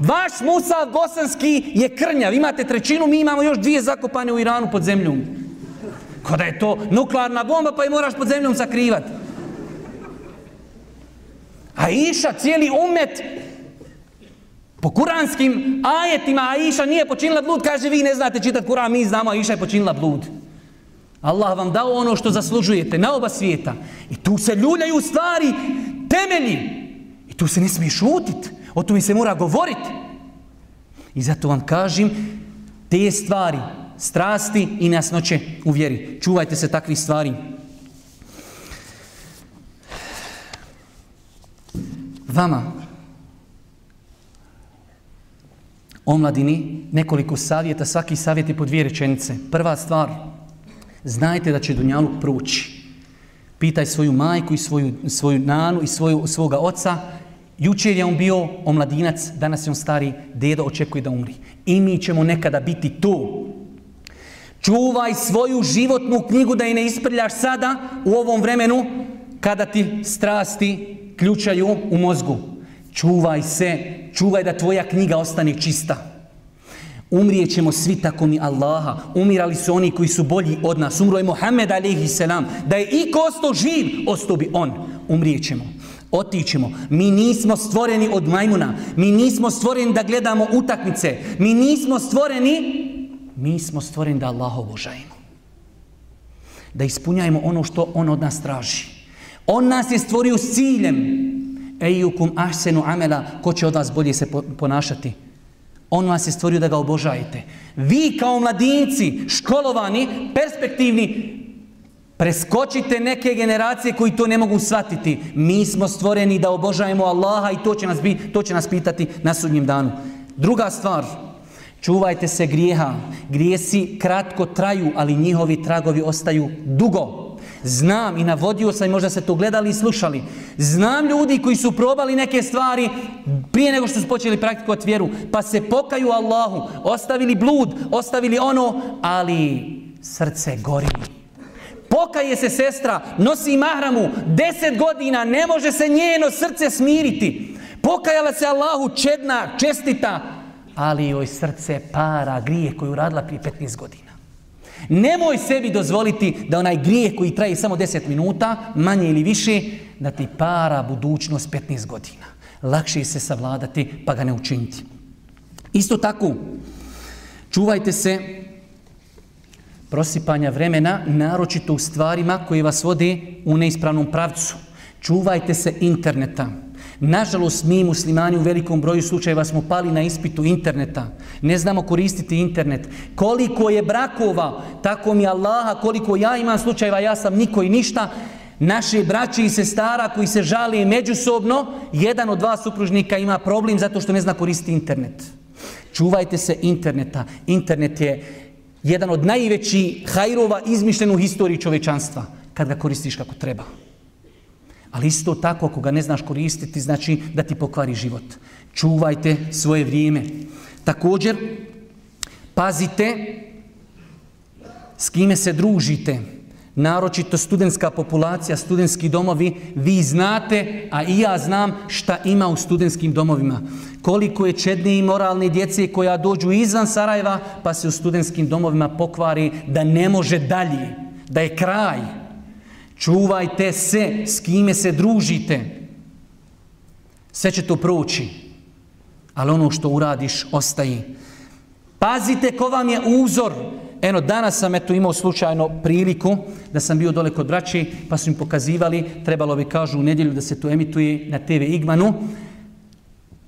Vaš Musav Bosanski je krnjav. Imate trećinu, mi imamo još dvije zakopane u Iranu pod zemljom. Kada je to nuklearna bomba, pa je moraš pod zemljom sakrivat. A Iša, cijeli umet, po kuranskim ajetima, a Iša nije počinila blud, kaže vi ne znate čitati Kuran, mi znamo, a Iša je počinila blud. Allah vam dao ono što zaslužujete na oba svijeta. I tu se ljuljaju stvari, temelji. I tu se ne smije šutiti. O tome se mora govoriti. I zato vam kažem, te stvari, strasti i nasnoće u vjeri. Čuvajte se takvih stvari. Vama, omladini, nekoliko savjeta, svaki savjet je po dvije rečenice. Prva stvar, znajte da će Dunjaluk proći. Pitaj svoju majku i svoju, svoju nanu i svoju, svoga oca, Jučer je on bio omladinac, danas je on stari dedo, očekuje da umri. I mi ćemo nekada biti tu. Čuvaj svoju životnu knjigu da je ne isprljaš sada u ovom vremenu kada ti strasti ključaju u mozgu. Čuvaj se, čuvaj da tvoja knjiga ostane čista. Umrijet ćemo svi tako mi Allaha. Umirali su oni koji su bolji od nas. Umro je Mohamed alaihi selam. Da je i ko osto živ, osto bi on. Umrijet ćemo. Otićemo. Mi nismo stvoreni od majmuna. Mi nismo stvoreni da gledamo utakmice. Mi nismo stvoreni, mi smo stvoreni da Allah obožajemo. Da ispunjajemo ono što On od nas traži. On nas je stvorio s ciljem. Ejukum ahsenu amela, ko će od vas bolje se ponašati? On vas je stvorio da ga obožajete. Vi kao mladinci, školovani, perspektivni, Preskočite neke generacije koji to ne mogu shvatiti. Mi smo stvoreni da obožajemo Allaha i to će nas, bi, to će nas pitati na sudnjem danu. Druga stvar, čuvajte se grijeha. Grijesi kratko traju, ali njihovi tragovi ostaju dugo. Znam i navodio sam i možda se to gledali i slušali. Znam ljudi koji su probali neke stvari prije nego što su počeli praktikovati vjeru, pa se pokaju Allahu, ostavili blud, ostavili ono, ali srce gori. Pokaje se sestra, nosi mahramu, deset godina, ne može se njeno srce smiriti. Pokajala se Allahu čedna, čestita, ali joj srce para grije koju radila prije 15 godina. Nemoj sebi dozvoliti da onaj grijeh koji traje samo 10 minuta, manje ili više, da ti para budućnost 15 godina. Lakše se savladati pa ga ne učiniti. Isto tako, čuvajte se prosipanja vremena, naročito u stvarima koje vas vode u neispravnom pravcu. Čuvajte se interneta. Nažalost, mi muslimani u velikom broju slučajeva smo pali na ispitu interneta. Ne znamo koristiti internet. Koliko je brakova, tako mi Allaha, koliko ja imam slučajeva, ja sam niko i ništa, naše braće i sestara koji se žali međusobno, jedan od dva supružnika ima problem zato što ne zna koristiti internet. Čuvajte se interneta. Internet je jedan od najvećih hajrova izmišljen u historiji čovečanstva, kad ga koristiš kako treba. Ali isto tako, ako ga ne znaš koristiti, znači da ti pokvari život. Čuvajte svoje vrijeme. Također, pazite s kime se družite. Naročito studentska populacija, studentski domovi, vi znate, a i ja znam šta ima u studentskim domovima koliko je čedne i moralne djece koja dođu izvan Sarajeva pa se u studentskim domovima pokvari da ne može dalje, da je kraj. Čuvajte se s kime se družite. Sve će to proći, ali ono što uradiš ostaje. Pazite ko vam je uzor eno danas sam eto imao slučajno priliku da sam bio dole kod braći, pa su im pokazivali, trebalo bi kažu u nedjelju da se to emituje na TV Igmanu,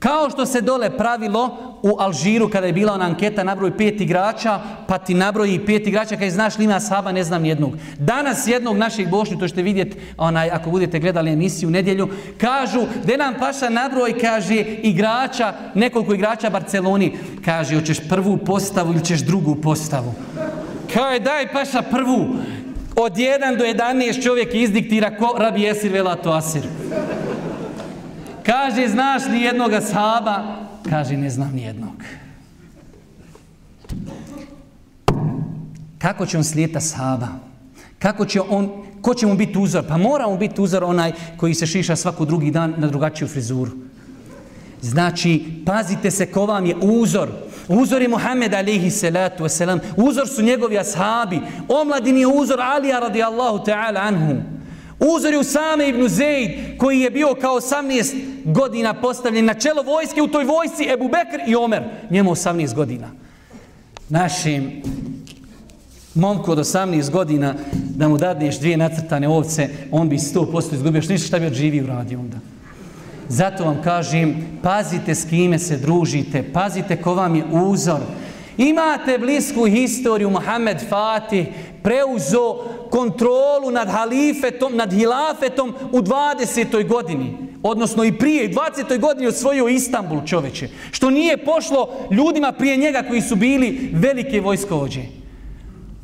Kao što se dole pravilo u Alžiru kada je bila ona anketa nabroj pet igrača, pa ti nabroji pet igrača, kada je znaš li ima saba, ne znam jednog. Danas jednog naših bošnju, to ćete vidjeti onaj, ako budete gledali emisiju u nedjelju, kažu, da nam paša nabroj, kaže, igrača, nekoliko igrača Barceloni, kaže, hoćeš prvu postavu ili ćeš drugu postavu. Kao je, daj paša prvu. Od 1 do 11 čovjek izdiktira ko rabi esir velato asir. Kaže, znaš ni jednog sahaba? Kaže, ne znam ni jednog. Kako će on slijeta sahaba? Kako će on, ko će mu biti uzor? Pa mora mu biti uzor onaj koji se šiša svaku drugi dan na drugačiju frizuru. Znači, pazite se ko vam je uzor. Uzor je Muhammed alihi salatu wasalam. Uzor su njegovi ashabi. Omladin je uzor Alija radijallahu ta'ala anhu. Uzor je Usame ibn Zeid, koji je bio kao 18 godina postavljen na čelo vojske u toj vojsci Ebu Bekr i Omer. Njemu 18 godina. Našim momku od 18 godina da mu dadneš dvije nacrtane ovce, on bi 100% izgubio. Što ništa šta bi od živi uradio onda. Zato vam kažem, pazite s kime se družite, pazite ko vam je uzor. Imate blisku historiju, Mohamed Fatih preuzo kontrolu nad halifetom, nad hilafetom u 20. godini. Odnosno i prije, u 20. godini osvojio Istanbul čoveče. Što nije pošlo ljudima prije njega koji su bili velike vojskovođe.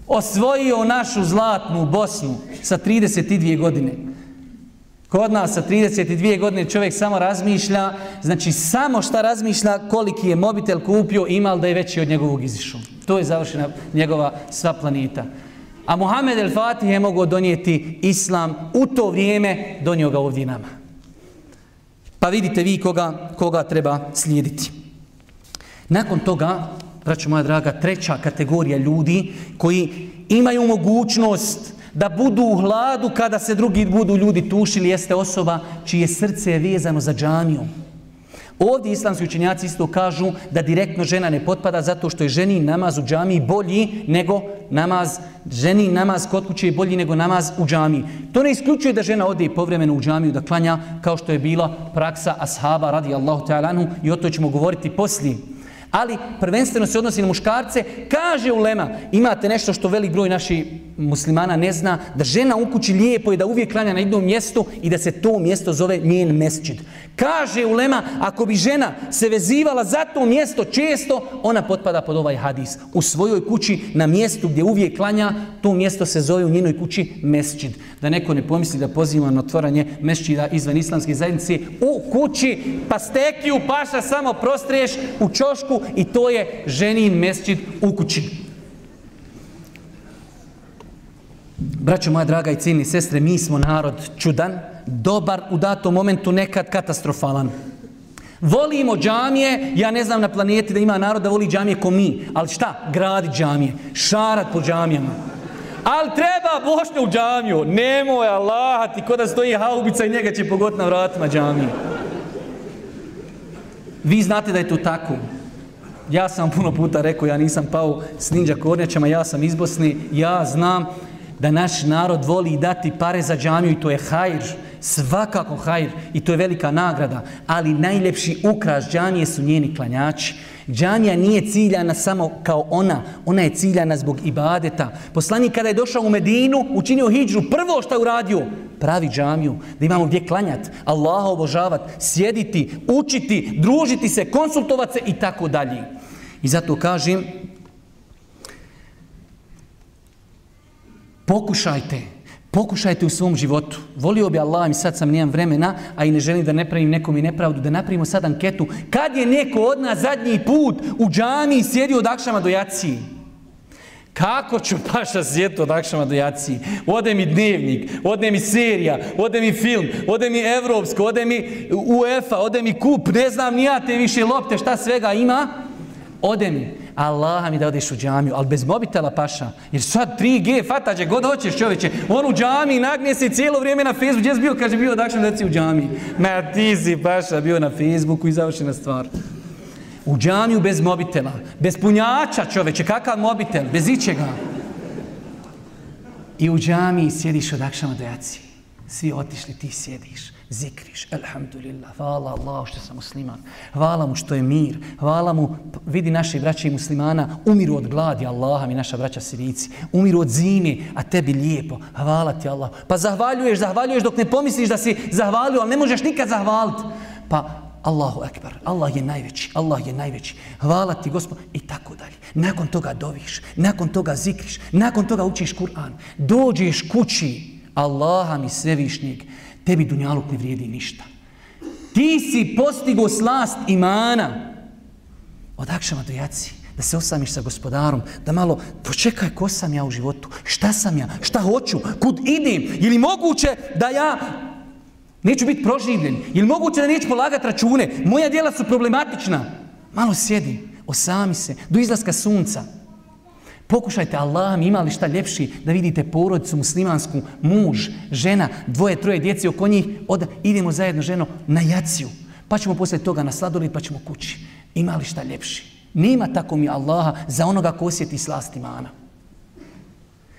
Osvojio našu zlatnu Bosnu sa 32 godine. Kod nas sa 32 godine čovjek samo razmišlja, znači samo šta razmišlja koliki je mobitel kupio, imal da je veći od njegovog izišu. To je završena njegova sva planeta. A Muhammed el-Fatih je mogao donijeti islam u to vrijeme, donio ga ovdje nama. Pa vidite vi koga, koga treba slijediti. Nakon toga, braću moja draga, treća kategorija ljudi koji imaju mogućnost da budu u hladu kada se drugi budu ljudi tušili, jeste osoba čije srce je vezano za džamiju. Ovdje islamski učenjaci isto kažu da direktno žena ne potpada zato što je ženi namaz u džamiji bolji nego namaz, ženi namaz kod kuće je bolji nego namaz u džamiji. To ne isključuje da žena ode povremeno u džamiju da klanja kao što je bila praksa ashaba radi Allahu ta'ala i o to ćemo govoriti poslije. Ali prvenstveno se odnosi na muškarce. Kaže ulema, imate nešto što velik broj naših muslimana ne zna, da žena u kući lijepo je da uvijek klanja na jednom mjestu i da se to mjesto zove njen mesčid. Kaže ulema, ako bi žena se vezivala za to mjesto često, ona potpada pod ovaj hadis. U svojoj kući, na mjestu gdje uvijek klanja, to mjesto se zove u njenoj kući mesčid. Da neko ne pomisli da pozivamo na otvaranje mešćida izvan islamske zajednice u kući, pa stekiju paša samo prostriješ u čošku i to je ženin mešćid u kući. Braćo moja draga i ciljni sestre, mi smo narod čudan, dobar u datom momentu, nekad katastrofalan. Volimo džamije, ja ne znam na planeti da ima narod da voli džamije ko mi, ali šta? Gradi džamije, šarat po džamijama. Ali treba Bošnja u džamiju, nemoj Allah, ti kod da stoji haubica i njega će pogot na vratima džamije. Vi znate da je to tako. Ja sam puno puta rekao, ja nisam pao s ninja kornjačama, ja sam iz Bosne, ja znam da naš narod voli dati pare za džamiju i to je hajr, svakako hajr i to je velika nagrada, ali najljepši ukras džamije su njeni klanjači. Džamija nije ciljana samo kao ona, ona je ciljana zbog ibadeta. Poslanik kada je došao u Medinu, učinio hijđu, prvo što je uradio, pravi džamiju, da imamo gdje klanjati, Allaha obožavati, sjediti, učiti, družiti se, konsultovati se i tako dalje. I zato kažem, pokušajte, pokušajte u svom životu. Volio bi Allah, mi sad sam nijem vremena, a i ne želim da ne pravim nekom i nepravdu, da napravimo sad anketu. Kad je neko od nas zadnji put u džami sjedio od akšama do jaciji? Kako ću paša sjeti od akšama do jaciji? Ode mi dnevnik, ode mi serija, ode mi film, ode mi evropsko, ode mi UEFA, ode mi kup, ne znam nijate više lopte, šta svega ima? Ode mi. Allah mi da odeš u džamiju, ali bez mobitela paša. Jer sad 3G, fatađe, god hoćeš čovječe. On u džamiji nagnije se cijelo vrijeme na Facebook. Gdje si bio? Kaže, bio dakle da u džamiji. Ma ti si paša bio na Facebooku i završena stvar. U džamiju bez mobitela. Bez punjača čoveče. Kakav mobitel? Bez ičega. I u džamiji sjediš od akšama do jaci. Svi otišli, ti sjediš zikriš, elhamdulillah, hvala Allah što sam musliman, hvala mu što je mir, hvala mu, vidi naše braće i muslimana, umiru od gladi Allaha mi naša braća sirici, umiru od zime, a tebi lijepo, hvala ti Allah. Pa zahvaljuješ, zahvaljuješ dok ne pomisliš da si zahvalio, ali ne možeš nikad zahvaliti. Pa Allahu ekber, Allah je najveći, Allah je najveći, hvala ti gospod, i tako dalje. Nakon toga doviš, nakon toga zikriš, nakon toga učiš Kur'an, dođeš kući, Allaha mi svevišnjeg, tebi dunjaluk ne vrijedi ništa. Ti si postigo slast imana. Od akšama do jaci, da se osamiš sa gospodarom, da malo počekaj ko sam ja u životu, šta sam ja, šta hoću, kud idem, je li moguće da ja neću biti proživljen, je li moguće da neću polagati račune, moja djela su problematična. Malo sjedi, osami se, do izlaska sunca, Pokušajte Allah mi imali šta ljepši da vidite porodicu muslimansku, muž, žena, dvoje, troje djece oko njih, od, idemo zajedno ženo na jaciju. Pa ćemo poslije toga na sladolid, pa ćemo kući. Imali šta ljepši. Nema tako mi Allaha za onoga ko osjeti slast imana.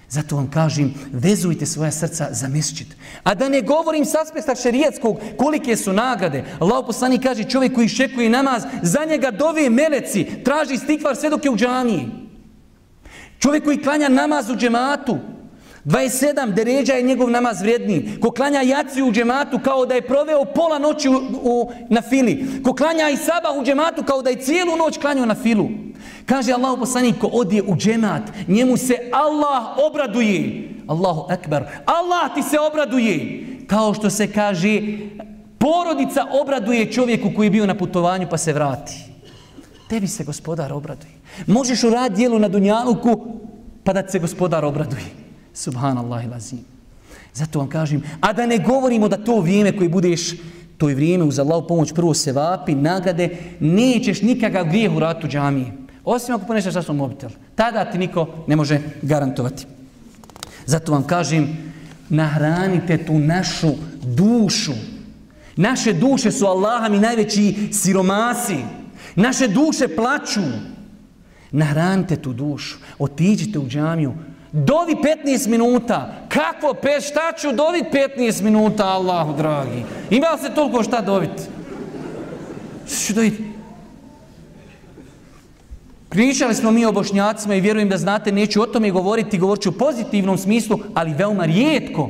Zato vam kažem, vezujte svoja srca za mesčit. A da ne govorim s aspekta šerijetskog, kolike su nagrade. Allah poslani kaže, čovjek koji šekuje namaz, za njega dove meleci, traži stikvar sve dok je u džaniji. Čovjek koji klanja namaz u džematu, 27 deređa je njegov namaz vrijedni. Ko klanja jaciju u džematu kao da je proveo pola noći u, u, na fili. Ko klanja i sabah u džematu kao da je cijelu noć klanjao na filu. Kaže Allah poslanik ko odje u džemat, njemu se Allah obraduje. Allahu ekber. Allah ti se obraduje. Kao što se kaže, porodica obraduje čovjeku koji je bio na putovanju pa se vrati. Tebi se gospodar obraduje. Možeš uraditi dijelu na Dunjaluku pa da se gospodar obraduje. Subhanallah ilazim. Zato vam kažem, a da ne govorimo da to vrijeme koji budeš, to je vrijeme uz Allahu pomoć, prvo se vapi, nagrade, nećeš nikakav grijeh u ratu džamije. Osim ako poneseš sasvom mobitel. Tada ti niko ne može garantovati. Zato vam kažem, nahranite tu našu dušu. Naše duše su Allaha mi najveći siromasi. Naše duše plaću. Nahranite tu dušu. Otiđite u džamiju. Dovi 15 minuta. Kako pe, šta ću dovit 15 minuta, Allahu dragi? Ima li se toliko šta dovit? Šta ću dovit? Pričali smo mi o bošnjacima i vjerujem da znate, neću o tome govoriti, govorit ću u pozitivnom smislu, ali veoma rijetko.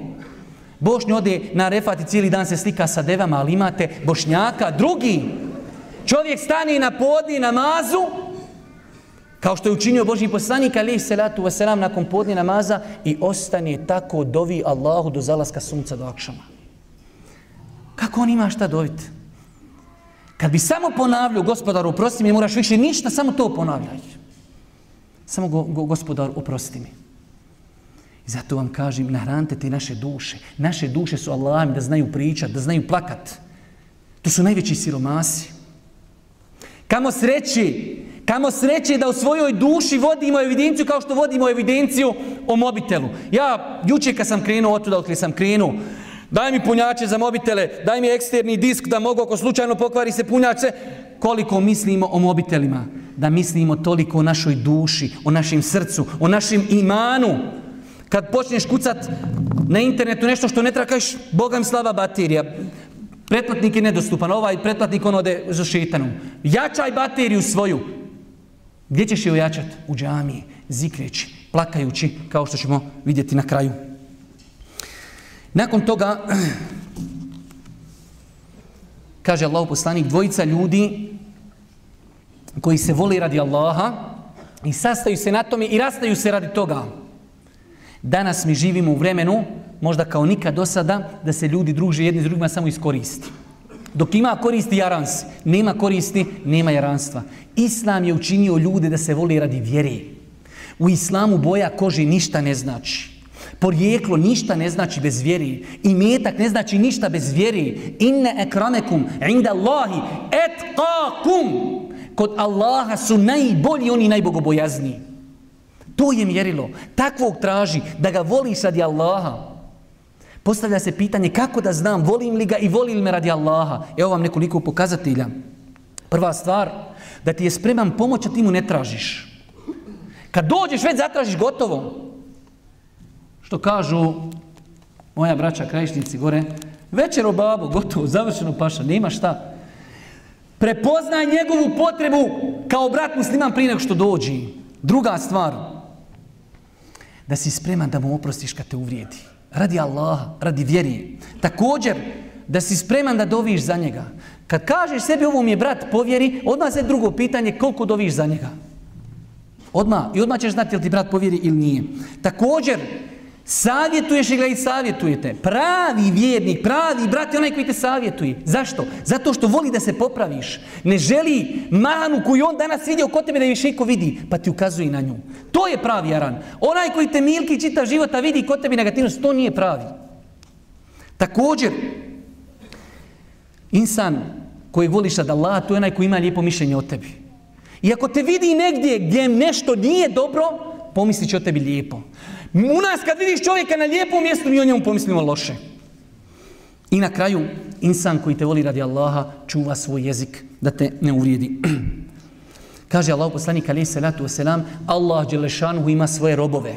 Bošnji ode na refati cijeli dan se slika sa devama, ali imate bošnjaka, drugi. Čovjek stani na podni namazu, Kao što je učinio Boži poslanik alaih salatu wasalam nakon podni namaza i ostane tako dovi Allahu do zalaska sunca do akšama. Kako on ima šta doviti? Kad bi samo ponavljao gospodaru oprosti mi, moraš više ništa, samo to ponavljaj. Samo go, go, gospodar oprosti mi. I zato vam kažem, nahranite te naše duše. Naše duše su Allahami da znaju pričat, da znaju plakat. To su najveći siromasi. Kamo sreći Kamo sreće da u svojoj duši vodimo evidenciju kao što vodimo evidenciju o mobitelu. Ja, juče kad sam krenuo otuda otkli sam krenuo, daj mi punjače za mobitele, daj mi eksterni disk da mogu ako slučajno pokvari se punjače. Koliko mislimo o mobitelima? Da mislimo toliko o našoj duši, o našem srcu, o našem imanu. Kad počneš kucat na internetu nešto što ne trakaš, Boga mi slava baterija. Pretplatnik je nedostupan, ovaj pretplatnik on ode za šetanom. Jačaj bateriju svoju, Gdje ćeš je ojačati? U džamiji, zikreći, plakajući, kao što ćemo vidjeti na kraju. Nakon toga, kaže Allah poslanik, dvojica ljudi koji se voli radi Allaha i sastaju se na tome i rastaju se radi toga. Danas mi živimo u vremenu, možda kao nikad do sada, da se ljudi druže jedni s drugima samo iskoristi. Dok ima koristi jarans, nema koristi, nema jaranstva. Islam je učinio ljude da se voli radi vjere. U islamu boja kože ništa ne znači. Porijeklo ništa ne znači bez vjeri. I metak ne znači ništa bez vjeri. Inne ekramekum inda Allahi etqakum. Kod Allaha su najbolji oni najbogobojazni. To je mjerilo. Takvog traži da ga voliš radi Allaha. Postavlja se pitanje kako da znam volim li ga i voli li me radi Allaha. Evo vam nekoliko pokazatelja. Prva stvar, da ti je spreman pomoć, a ti mu ne tražiš. Kad dođeš, već zatražiš gotovo. Što kažu moja braća krajišnici gore, večer o gotovo, završeno paša, nema šta. Prepoznaj njegovu potrebu kao brat musliman prije nego što dođi. Druga stvar, da si spreman da mu oprostiš kad te uvrijedi. Radi Allaha, radi vjeri. Također, da si spreman da doviš za njega. Kad kažeš sebi ovo mi je brat povjeri, odmah se drugo pitanje koliko doviš za njega. Odmah. I odmah ćeš znati li ti brat povjeri ili nije. Također, savjetuješ ga i savjetujete. Pravi vjernik, pravi brat je onaj koji te savjetuje. Zašto? Zato što voli da se popraviš. Ne želi manu koju on danas vidio kod tebe da je više iko vidi, pa ti ukazuje na nju. To je pravi aran. Onaj koji te milki čita života vidi kod tebe negativnost, to nije pravi. Također, insan koji voliš da Allah, to je onaj koji ima lijepo mišljenje o tebi. I ako te vidi negdje gdje nešto nije dobro, pomislit će o tebi lijepo. U nas kad vidiš čovjeka na lijepom mjestu, mi o njemu pomislimo loše. I na kraju, insan koji te voli radi Allaha, čuva svoj jezik da te ne uvrijedi. Kaže Allah poslanik alaih salatu wasalam, Allah Đelešanuhu ima svoje robove.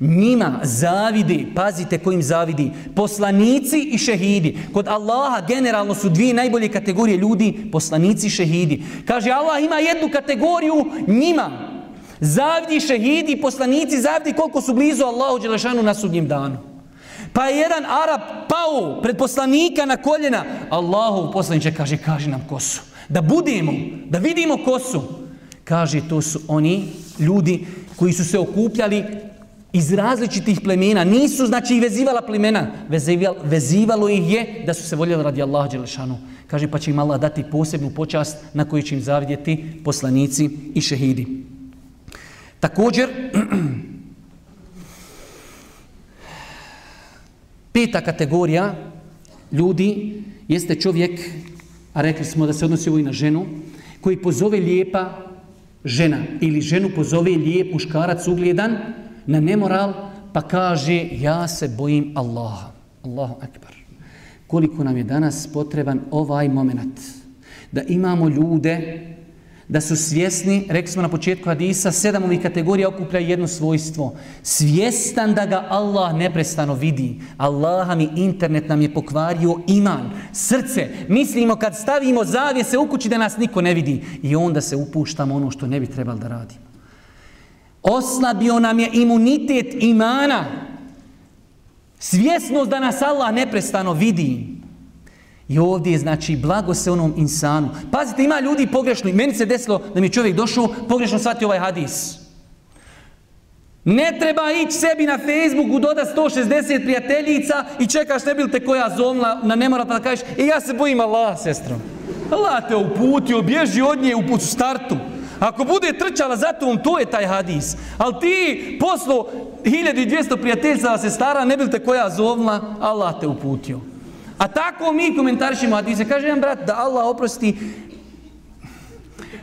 Njima zavidi, pazite kojim zavidi, poslanici i šehidi. Kod Allaha generalno su dvije najbolje kategorije ljudi, poslanici i šehidi. Kaže Allah ima jednu kategoriju njima. Zavidi šehidi, poslanici, zavidi koliko su blizu Allahu Đelešanu na sudnjem danu. Pa je jedan Arab pao pred poslanika na koljena. Allahu poslaniče kaže, kaže nam ko su. Da budemo, da vidimo ko su. Kaže, to su oni ljudi koji su se okupljali iz različitih plemena. Nisu, znači, vezivala plemena. Vezivalo, vezivalo ih je da su se voljeli radi Allaha Đelešanu. Kaže, pa će im Allah dati posebnu počast na koju će im zavidjeti poslanici i šehidi. Također, peta kategorija ljudi jeste čovjek, a rekli smo da se odnosi ovo i na ženu, koji pozove lijepa žena ili ženu pozove lijep muškarac ugljedan, na nemoral, pa kaže ja se bojim Allaha. Allahu akbar. Koliko nam je danas potreban ovaj moment da imamo ljude da su svjesni, rekli smo na početku hadisa, sedam ovih kategorija okuplja jedno svojstvo. Svjestan da ga Allah neprestano vidi. Allaha mi internet nam je pokvario iman, srce. Mislimo kad stavimo zavijese u kući da nas niko ne vidi. I onda se upuštamo ono što ne bi trebalo da radimo. Oslabio nam je imunitet imana. Svjesnost da nas Allah neprestano vidi. I ovdje je znači blago se onom insanu. Pazite, ima ljudi pogrešno. I meni se desilo da mi je čovjek došao, pogrešno shvatio ovaj hadis. Ne treba ići sebi na Facebooku, doda 160 prijateljica i čekaš ne bil te koja zomla na nemora pa da kažeš, e ja se bojim Allah, sestro. Allah te uputio, bježi od nje u putu startu. Ako bude trčala za tom, to je taj hadis. Ali ti poslo 1200 prijateljica se stara, ne bil te koja zovla, Allah te uputio. A tako mi komentarišemo hadise. Kaže jedan brat da Allah oprosti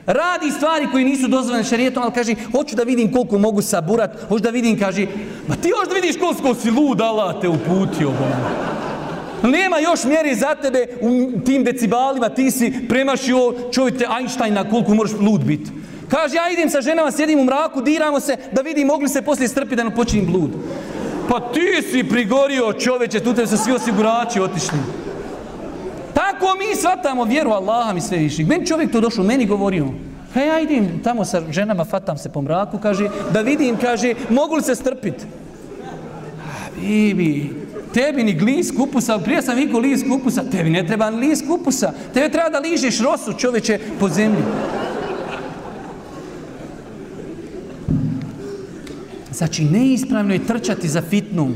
radi stvari koji nisu dozvoljene šarijetom, ali kaže, hoću da vidim koliko mogu saburat, hoću da vidim, kaže, ma ti hoću da vidiš koliko si lud, Allah te uputio. Bo. Nema još mjeri za tebe u tim decibalima, ti si premašio čovjete Einsteina koliko moraš lud biti. Kaže, ja idem sa ženama, sjedim u mraku, diramo se, da vidim mogli se poslije strpiti da ne počinim blud. Pa ti si prigorio čoveče, tu te su svi osigurači otišli. Tako mi svatamo vjeru Allaha mi sve više. Meni čovjek to došao, meni govorio. Pa ja idem tamo sa ženama, fatam se po mraku, kaže, da vidim, kaže, mogu li se strpiti? Bibi, tebi ni glis kupusa, prije sam vikao lis kupusa, tebi ne treba ni lis kupusa, tebi treba da ližeš rosu čoveče po zemlji. Znači, neispravno je trčati za fitnom.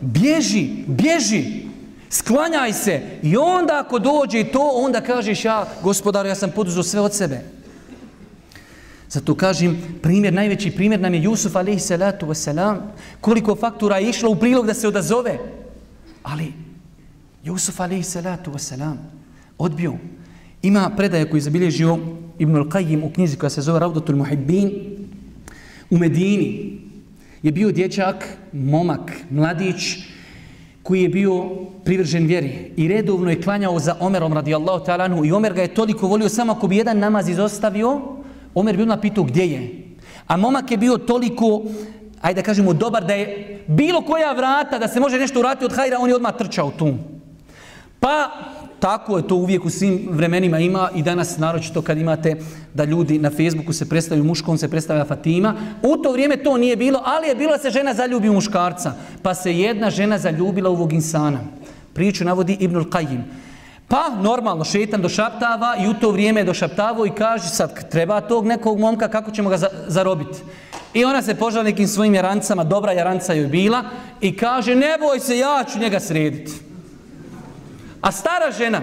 Bježi, bježi, sklanjaj se. I onda ako dođe to, onda kažeš ja, gospodaru, ja sam poduzao sve od sebe. Zato kažem, primjer, najveći primjer nam je Jusuf alaihi salatu wasalam, koliko faktura je išlo u prilog da se odazove. Ali Jusuf alaihi salatu wasalam odbio. Ima predaja koji je zabilježio Ibn al-Qayyim u knjizi koja se zove Raudatul Muhibbin u Medini je bio dječak, momak, mladić, koji je bio privržen vjeri i redovno je klanjao za Omerom radijallahu ta'ala i Omer ga je toliko volio samo ako bi jedan namaz izostavio, Omer bi odmah pitao gdje je. A momak je bio toliko, ajde da kažemo, dobar da je bilo koja vrata da se može nešto urati od hajra, on je odmah trčao tu. Pa tako je to uvijek u svim vremenima ima i danas naročito kad imate da ljudi na Facebooku se predstavljaju muškom, se predstavlja Fatima. U to vrijeme to nije bilo, ali je bilo se žena zaljubi u muškarca. Pa se jedna žena zaljubila u ovog insana. Priču navodi Ibnul Qajim. Pa normalno šetan došaptava i u to vrijeme je došaptavao i kaže sad treba tog nekog momka kako ćemo ga zarobiti. I ona se požala nekim svojim jarancama, dobra jaranca joj bila i kaže ne boj se ja ću njega srediti. A stara žena,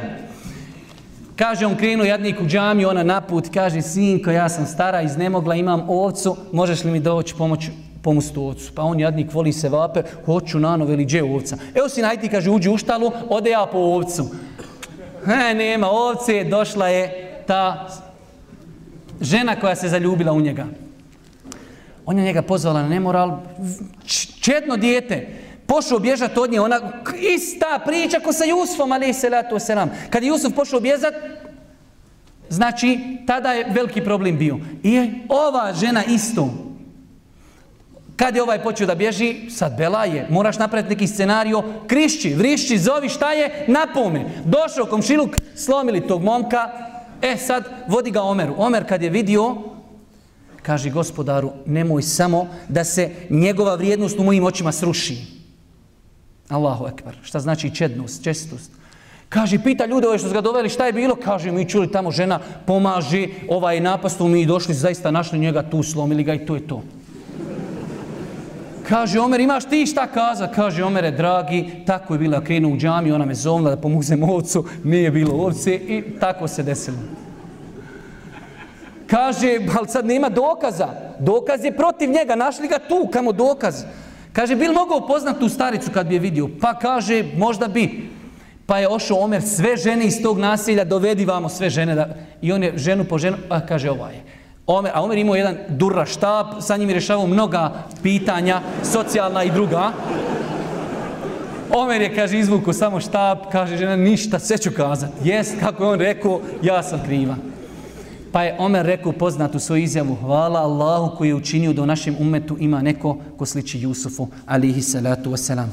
kaže on krenu jadnik u džamiju, ona naput, kaže sinko ja sam stara, iznemogla, imam ovcu, možeš li mi doći pomoć pomostu ovcu. Pa on jadnik voli se vape, hoću na nove ili gdje ovca. Evo si najti, kaže, uđi u štalu, ode ja po ovcu. He, nema ovce, došla je ta žena koja se zaljubila u njega. On je njega pozvala na nemoral, četno dijete, pošao bježat od nje, ona ista priča ko sa Jusufom, ali se lato se nam. Kad je Jusuf pošao bježat, znači, tada je veliki problem bio. I ova žena isto, kad je ovaj počeo da bježi, sad bela je, moraš napraviti neki scenario, krišći, vrišći, zovi, šta je, napome. Došao komšiluk, slomili tog momka, e sad vodi ga Omeru. Omer kad je vidio, kaže gospodaru, nemoj samo da se njegova vrijednost u mojim očima sruši. Allahu ekber. Šta znači čednost, čestost? Kaže, pita ljude ove što su ga doveli, šta je bilo? Kaže, mi čuli tamo žena pomaže, ovaj napastu mi došli, zaista našli njega tu, slomili ga i to je to. Kaže, Omer, imaš ti šta kaza? Kaže, Omere, dragi, tako je bila krenu u džami, ona me zovnila da pomuzem ovcu, nije bilo ovce i tako se desilo. Kaže, ali sad nema dokaza. Dokaz je protiv njega, našli ga tu, kamo dokaz. Kaže, bil mogao poznat tu staricu kad bi je vidio? Pa kaže, možda bi. Pa je ošao Omer, sve žene iz tog nasilja, dovedi vamo sve žene. Da... I on je ženu po ženu, a kaže, ova je. Omer, a Omer imao jedan durra štab, sa njim je rešavao mnoga pitanja, socijalna i druga. Omer je, kaže, izvuku samo štab, kaže žena, ništa, sve ću kazati. Jes, kako je on rekao, ja sam kriva. Pa je Omer rekao poznatu svoju izjavu, hvala Allahu koji je učinio da u našem umetu ima neko ko sliči Jusufu, alihi salatu wasalam.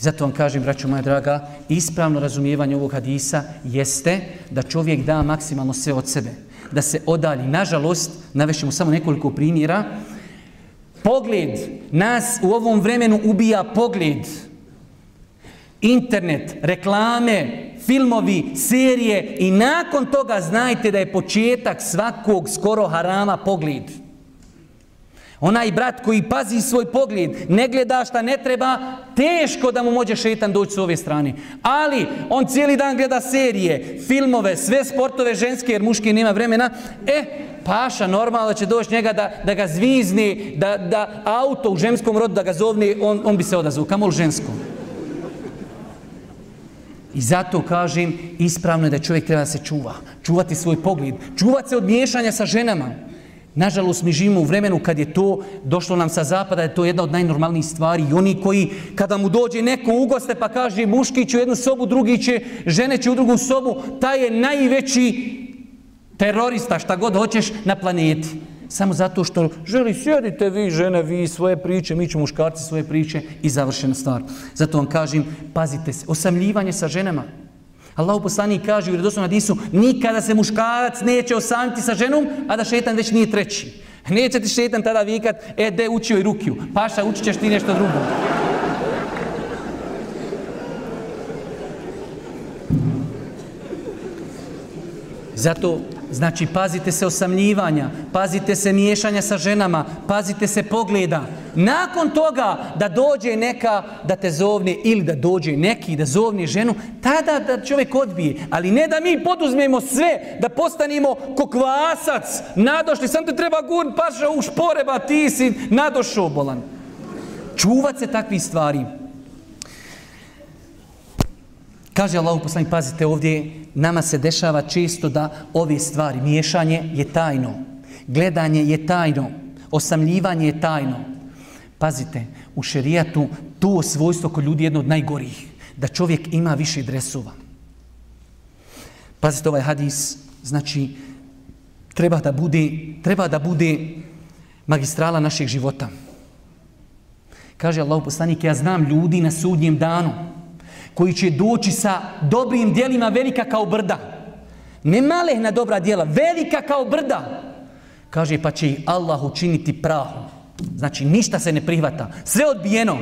Zato vam kažem, braćo moja draga, ispravno razumijevanje ovog hadisa jeste da čovjek da maksimalno sve od sebe. Da se odali. Nažalost, navešemo samo nekoliko primjera. Pogled nas u ovom vremenu ubija pogled. Internet, reklame, filmovi, serije i nakon toga znajte da je početak svakog skoro harama pogled. Onaj brat koji pazi svoj pogled, ne gleda šta ne treba, teško da mu može šetan doći s ove strane. Ali on cijeli dan gleda serije, filmove, sve sportove ženske jer muški nema vremena. E, paša normalno će doći njega da, da ga zvizni, da, da auto u ženskom rodu da ga zovne, on, on bi se odazvao. kamol li ženskom? I zato kažem, ispravno je da čovjek treba da se čuva. Čuvati svoj pogled. Čuvati se od miješanja sa ženama. Nažalost, mi živimo u vremenu kad je to došlo nam sa zapada, je to jedna od najnormalnijih stvari. I oni koji, kada mu dođe neko u goste pa kaže muški će u jednu sobu, drugi će, žene će u drugu sobu, taj je najveći terorista, šta god hoćeš, na planeti samo zato što želi sjedite vi žene, vi svoje priče, mi ćemo muškarci svoje priče i završena stvar. Zato vam kažem, pazite se, osamljivanje sa ženama. Allahu poslani kaže u redosnom hadisu, nikada se muškarac neće osamiti sa ženom, a da šetan već nije treći. Neće ti šetan tada vikat, e, de, učio i rukiju. Paša, učit ćeš ti nešto drugo. Zato Znači, pazite se osamljivanja, pazite se miješanja sa ženama, pazite se pogleda. Nakon toga da dođe neka da te zovne ili da dođe neki da zovne ženu, tada da čovjek odbije. Ali ne da mi poduzmemo sve, da postanimo kokvasac, nadošli, sam te treba gurn, paša u šporeba, ti si nadošao bolan. Čuvat se takvih stvari. Kaže Allah poslanik, pazite ovdje, nama se dešava često da ove stvari, miješanje je tajno, gledanje je tajno, osamljivanje je tajno. Pazite, u šerijatu to svojstvo kod ljudi je jedno od najgorih. da čovjek ima više dresova. Pazite ovaj hadis, znači treba da bude, treba da bude magistrala našeg života. Kaže Allah poslanik, ja znam ljudi na sudnjem danu koji će doći sa dobrim dijelima velika kao brda. Ne malehna dobra dijela, velika kao brda. Kaže, pa će ih Allah učiniti prahom. Znači, ništa se ne prihvata. Sve odbijeno.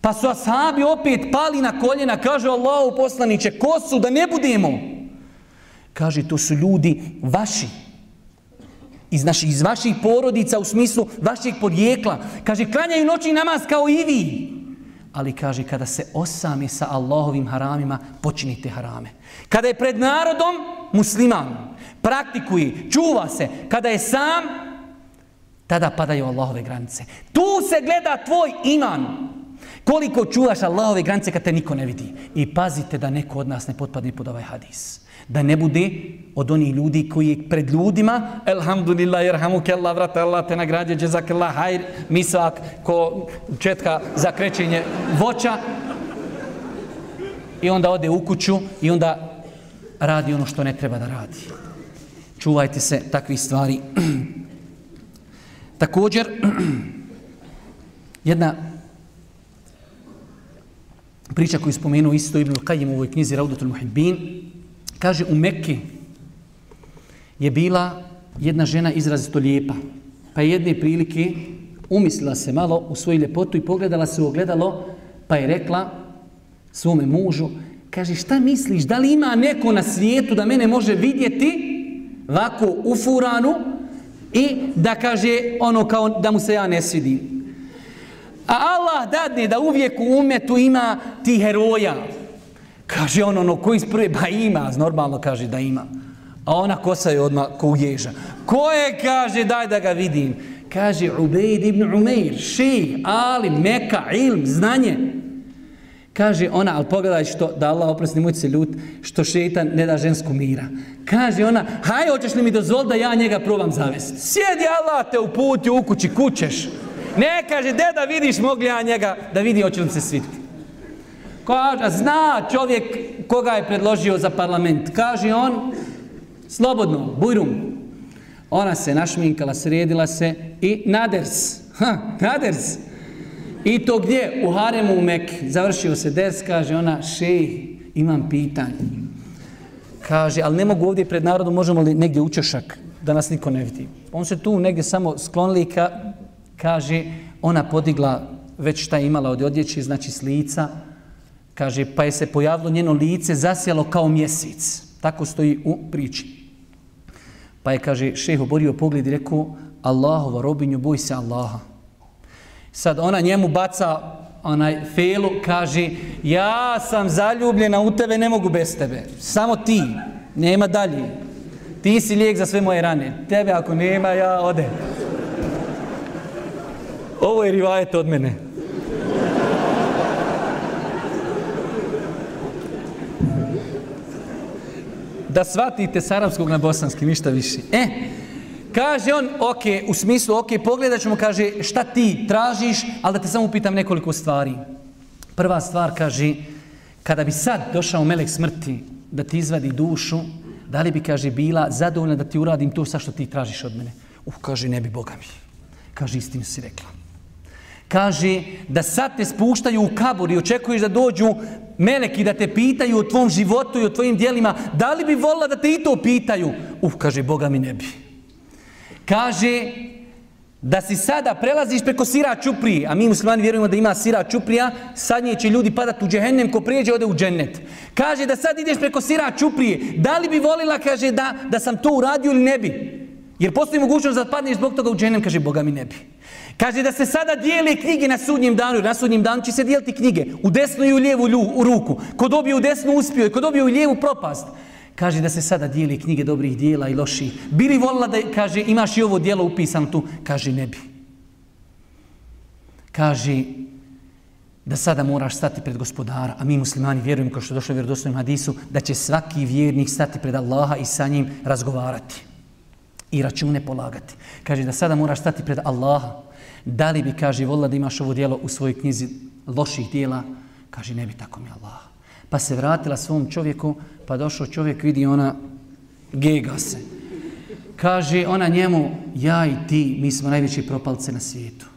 Pa su ashabi opet pali na koljena, kaže Allah poslaniće, ko su da ne budemo? Kaže, to su ljudi vaši. Iz, naši, iz vaših porodica u smislu vašeg podjekla. Kaže, klanjaju noći namaz kao i vi. Ali kaže, kada se osami sa Allahovim haramima, počinite harame. Kada je pred narodom musliman, praktikuje, čuva se. Kada je sam, tada padaju Allahove granice. Tu se gleda tvoj iman. Koliko čuvaš Allahove granice kad te niko ne vidi. I pazite da neko od nas ne potpadne pod ovaj hadis. Da ne bude od onih ljudi koji pred ljudima, elhamdulillah, jerhamu kella, vrata Allah, te nagrađe, džezak Allah, hajr, misak, ko četka za krećenje voća. I onda ode u kuću i onda radi ono što ne treba da radi. Čuvajte se takvi stvari. Također, jedna priča koju spomenu isto Ibn Qajim u ovoj knjizi Raudatul Muhibbin, kaže u Mekke je bila jedna žena izrazito lijepa. Pa jedne prilike umislila se malo u svoju ljepotu i pogledala se u ogledalo, pa je rekla svome mužu, kaže šta misliš, da li ima neko na svijetu da mene može vidjeti ovako u furanu i da kaže ono kao da mu se ja ne svidim. A Allah dadne da uvijek u umetu ima ti heroja. Kaže on ono koji isprve, ba ima, normalno kaže da ima. A ona kosa je odmah ko ježa. Ko je, kaže, daj da ga vidim. Kaže Ubejd ibn Umeir, ši, ali, meka, ilm, znanje. Kaže ona, ali pogledaj što, da Allah oprosti, nemojte se ljut, što šeitan ne da žensku mira. Kaže ona, haj, hoćeš li mi dozvol da ja njega probam zavesti? Sjedi Allah te u puti, u kući, kućeš. Ne, kaže, de da vidiš, mogli ja njega, da vidi hoće li se sviti. Kaže, zna čovjek koga je predložio za parlament. Kaže on, slobodno, bujrum. Ona se našminkala, sredila se i naders. Ha, naders. I to gdje? U Haremu u Mekke. Završio se ders, kaže ona, šej, imam pitanje. Kaže, ali ne mogu ovdje pred narodom, možemo li negdje učešak, da nas niko ne vidi. On se tu negdje samo sklonili, ka, kaže, ona podigla već šta je imala od odjeći, znači s lica, kaže, pa je se pojavilo njeno lice, zasjelo kao mjesec. Tako stoji u priči. Pa je, kaže, šeho borio pogled i rekao, Allahova robinju, boj se Allaha. Sad ona njemu baca onaj felu, kaže, ja sam zaljubljena u tebe, ne mogu bez tebe. Samo ti, nema dalje. Ti si lijek za sve moje rane. Tebe ako nema, ja ode. Ovo je rivajet od mene. Da shvatite s arapskog na bosanski, ništa više. E, kaže on, ok, u smislu, ok, pogledat ćemo, kaže, šta ti tražiš, ali da te samo upitam nekoliko stvari. Prva stvar, kaže, kada bi sad došao melek smrti da ti izvadi dušu, da li bi, kaže, bila zadovoljna da ti uradim to sa što ti tražiš od mene? Uh, kaže, ne bi, Boga mi. Kaže, istinu si rekla kaže da sad te spuštaju u kabur i očekuješ da dođu meleki da te pitaju o tvom životu i o tvojim dijelima, da li bi volila da te i to pitaju? Uf, kaže, Boga mi ne bi. Kaže da si sada prelaziš preko sira čuprije, a mi muslimani vjerujemo da ima sira čuprija, sad će ljudi padati u džehennem, ko prijeđe ode u džennet. Kaže da sad ideš preko sira čuprije, da li bi volila, kaže, da, da sam to uradio ili ne bi? Jer postoji mogućnost da padneš zbog toga u džennem, kaže, Boga mi ne bi. Kaže da se sada dijeli knjige na sudnjem danu, na sudnjem danu će se dijeliti knjige u desnu i u lijevu lju, u ruku. Ko dobije u desnu uspio i ko dobije u lijevu propast. Kaže da se sada dijeli knjige dobrih dijela i loših. Bili volila da, kaže, imaš i ovo dijelo upisano tu? Kaže, ne bi. Kaže, da sada moraš stati pred gospodara, a mi muslimani vjerujemo, kao što je došlo u vjerodostojnom hadisu, da će svaki vjernik stati pred Allaha i sa njim razgovarati i račune polagati. Kaže da sada moraš stati pred Allaha, Da li bi, kaže, volila da imaš ovo dijelo u svojoj knjizi loših dijela? Kaže, ne bi tako mi Allah. Pa se vratila svom čovjeku, pa došao čovjek, vidi ona, gega se. Kaže ona njemu, ja i ti, mi smo najveći propalce na svijetu.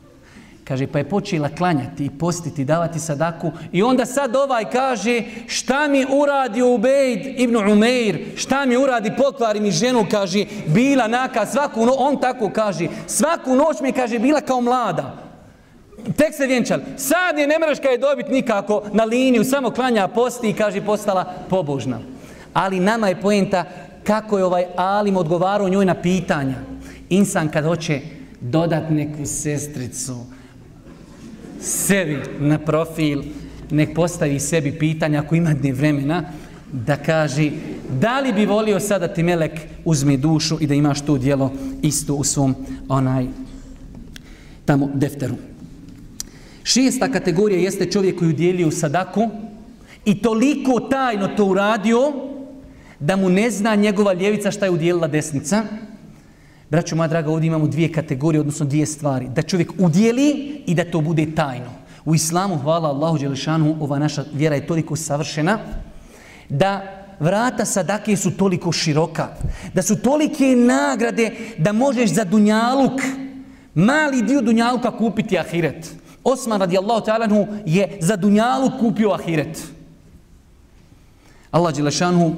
Kaže, pa je počela klanjati i postiti, davati sadaku. I onda sad ovaj kaže, šta mi uradi Ubejd ibn Umeir, šta mi uradi, pokvari mi ženu, kaže, bila naka, svaku noć, on tako kaže, svaku noć mi kaže, bila kao mlada. Tek se vjenčal. Sad je ne mreš je dobit nikako na liniju, samo klanja, posti i kaže, postala pobožna. Ali nama je poenta kako je ovaj Alim odgovarao njoj na pitanja. Insan kad hoće dodat neku sestricu, sebi na profil, nek postavi sebi pitanja ako ima dne vremena, da kaže da li bi volio sada ti melek uzme dušu i da imaš to dijelo isto u svom onaj tamo defteru. Šesta kategorija jeste čovjek koji udjelio sadaku i toliko tajno to uradio da mu ne zna njegova ljevica šta je udjelila desnica. Braćo moja draga, ovdje imamo dvije kategorije, odnosno dvije stvari. Da čovjek udjeli i da to bude tajno. U islamu, hvala Allahu Đelešanu, ova naša vjera je toliko savršena, da vrata sadake su toliko široka, da su tolike nagrade da možeš za dunjaluk, mali dio dunjaluka kupiti ahiret. Osman radijallahu ta'ala je za dunjaluk kupio ahiret. Allah Đelešanu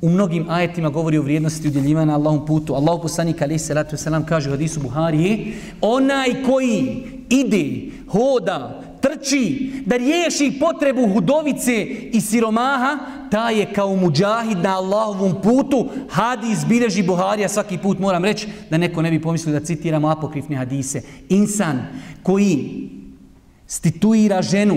u mnogim ajetima govori o vrijednosti udjeljivanja na Allahom putu. Allahu poslanik alaihi salatu wasalam kaže u hadisu Buharije, onaj koji ide, hoda, trči, da riješi potrebu hudovice i siromaha, ta je kao muđahid na Allahovom putu. Hadis bileži Buharija, svaki put moram reći da neko ne bi pomislio da citiramo apokrifne hadise. Insan koji stituira ženu,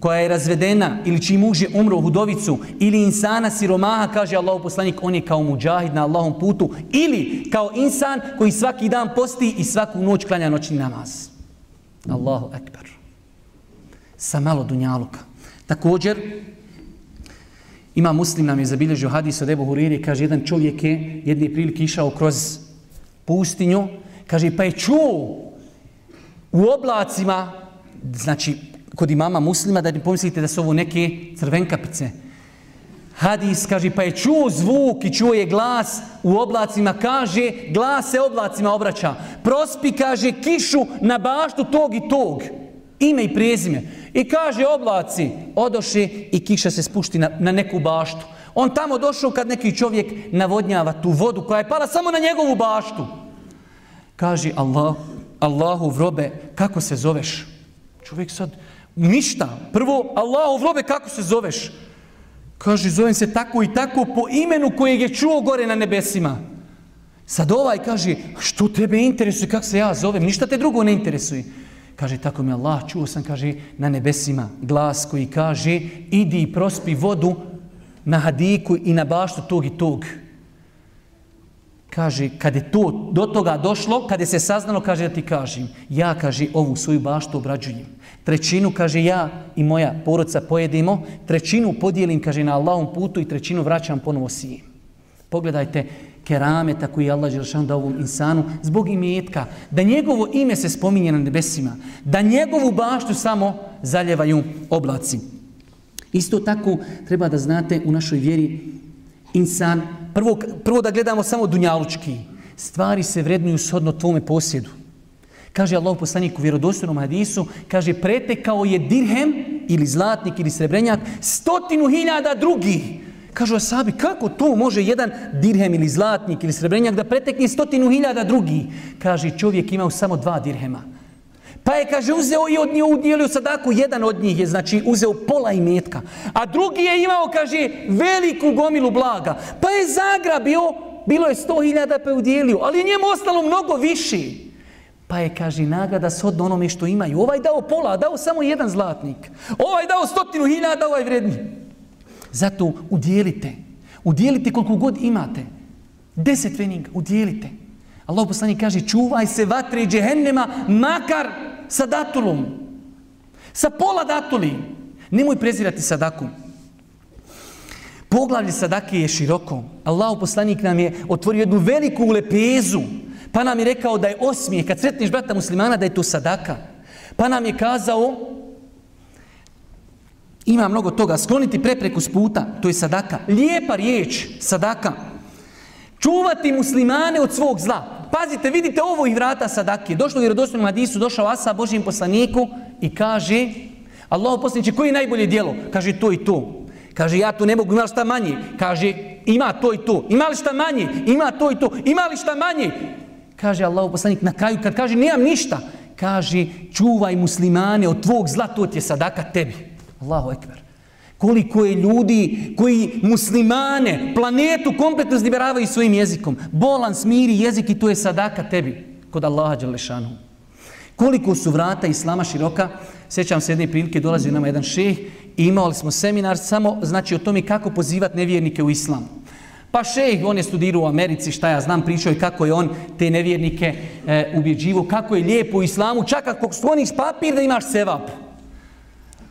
koja je razvedena ili čiji muž je umro u hudovicu ili insana siromaha, kaže Allahu poslanik, on je kao muđahid na Allahom putu ili kao insan koji svaki dan posti i svaku noć klanja noćni namaz. Allahu ekber. Sa malo dunjaluka. Također, ima muslim nam je zabilježio hadis od Ebu Huriri, kaže, jedan čovjek je jedne prilike išao kroz pustinju, kaže, pa je čuo u oblacima, znači kod imama muslima da ne pomislite da su ovo neke crvenkapice. Hadis kaže pa je čuo zvuk i čuo je glas u oblacima, kaže glas se oblacima obraća. Prospi kaže kišu na baštu tog i tog. Ime i prezime. I kaže oblaci odoše i kiša se spušti na, na neku baštu. On tamo došao kad neki čovjek navodnjava tu vodu koja je pala samo na njegovu baštu. Kaže Allah, Allahu vrobe, kako se zoveš? Čovjek sad, Ništa. Prvo, Allahu vrobe, kako se zoveš? Kaže, zovem se tako i tako po imenu kojeg je čuo gore na nebesima. Sad ovaj kaže, što tebe interesuje, kako se ja zovem? Ništa te drugo ne interesuje. Kaže, tako mi Allah, čuo sam, kaže, na nebesima glas koji kaže, idi i prospi vodu na hadiku i na baštu tog i tog kaže, kad je to do toga došlo, kad je se saznalo, kaže da ti kažem, ja, kaže, ovu svoju baštu obrađujem. Trećinu, kaže, ja i moja porodca pojedimo, trećinu podijelim, kaže, na Allahom putu i trećinu vraćam ponovo sijem. Pogledajte kerameta koji je Allah Đelšan da ovom insanu, zbog imetka, da njegovo ime se spominje na nebesima, da njegovu baštu samo zaljevaju oblaci. Isto tako treba da znate u našoj vjeri insan prvo, prvo da gledamo samo dunjalučki. Stvari se vrednuju shodno tvome posjedu. Kaže Allah poslanik u vjerodostojnom hadisu, kaže pretekao je dirhem ili zlatnik ili srebrenjak stotinu hiljada drugih. Kažu asabi, kako to može jedan dirhem ili zlatnik ili srebrenjak da pretekne stotinu hiljada drugih? Kaže, čovjek imao samo dva dirhema. Pa je, kaže, uzeo i od nje udjelio sadaku, jedan od njih je, znači, uzeo pola imetka. A drugi je imao, kaže, veliku gomilu blaga. Pa je zagrabio, bilo je sto hiljada pa je udjelio, ali je njemu ostalo mnogo više. Pa je, kaže, nagrada shodno onome što imaju. Ovaj dao pola, dao samo jedan zlatnik. Ovaj dao stotinu hiljada, ovaj vredni. Zato udjelite. Udjelite koliko god imate. Deset veninga, udjelite. Allah poslanik kaže, čuvaj se vatre džehennema, makar sa datulom. Sa pola datuli. Nemoj prezirati sadaku. Poglavlje sadake je široko. Allah poslanik nam je otvorio jednu veliku lepezu. Pa nam je rekao da je osmije. Kad sretniš brata muslimana da je to sadaka. Pa nam je kazao Ima mnogo toga. Skloniti prepreku s puta, to je sadaka. Lijepa riječ, sadaka. Čuvati muslimane od svog zla. Pazite, vidite ovo i vrata sadake. Došlo u vjerodostojnom hadisu, došao Asa Božijem poslaniku i kaže Allah poslaniče, koji je najbolje dijelo? Kaže to i to. Kaže ja tu ne mogu, ima šta manje? Kaže ima to i to. Ima li šta manje? Ima to i to. Ima li šta manje? Kaže Allah poslanik na kraju kad kaže nemam ništa. Kaže čuvaj muslimane od tvog zla, to ti je sadaka tebi. Allahu ekber. Koliko je ljudi koji muslimane, planetu kompletno zliberavaju svojim jezikom. Bolan, smiri jezik i to je sadaka tebi kod Allaha Đalešanu. Koliko su vrata Islama široka, sjećam se jedne prilike, dolazi nama jedan šeh i imali smo seminar samo znači o tome kako pozivati nevjernike u Islam. Pa šejh, on je studirao u Americi, šta ja znam, pričao je kako je on te nevjernike e, ubjeđivo, kako je lijepo u Islamu, čak ako skloniš papir da imaš sevap.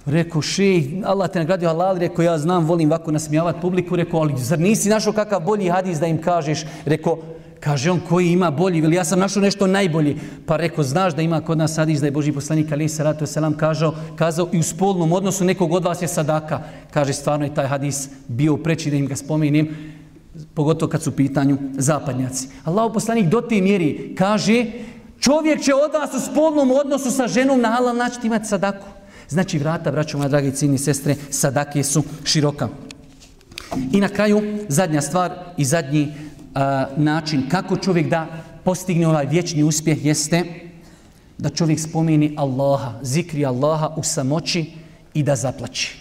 Rekao, šeh, Allah te nagradio halal, rekao, ja znam, volim ovako nasmijavati publiku, rekao, ali zar nisi našao kakav bolji hadis da im kažeš? Rekao, Kaže on koji ima bolji, ili ja sam našao nešto najbolji. Pa rekao, znaš da ima kod nas hadis da je Boži poslanik Ali Salatu Selam kažao, kazao i u spolnom odnosu nekog od vas je sadaka. Kaže, stvarno je taj hadis bio preći da im ga spomenim, pogotovo kad su u pitanju zapadnjaci. Allah poslanik do te mjeri kaže, čovjek će od vas u spolnom odnosu sa ženom na halal način imati sadaku. Znači vrata, braćo moja dragi cini sestre, sadake su široka. I na kraju, zadnja stvar i zadnji način kako čovjek da postigne ovaj vječni uspjeh jeste da čovjek spomeni Allaha, zikri Allaha u samoći i da zaplaći.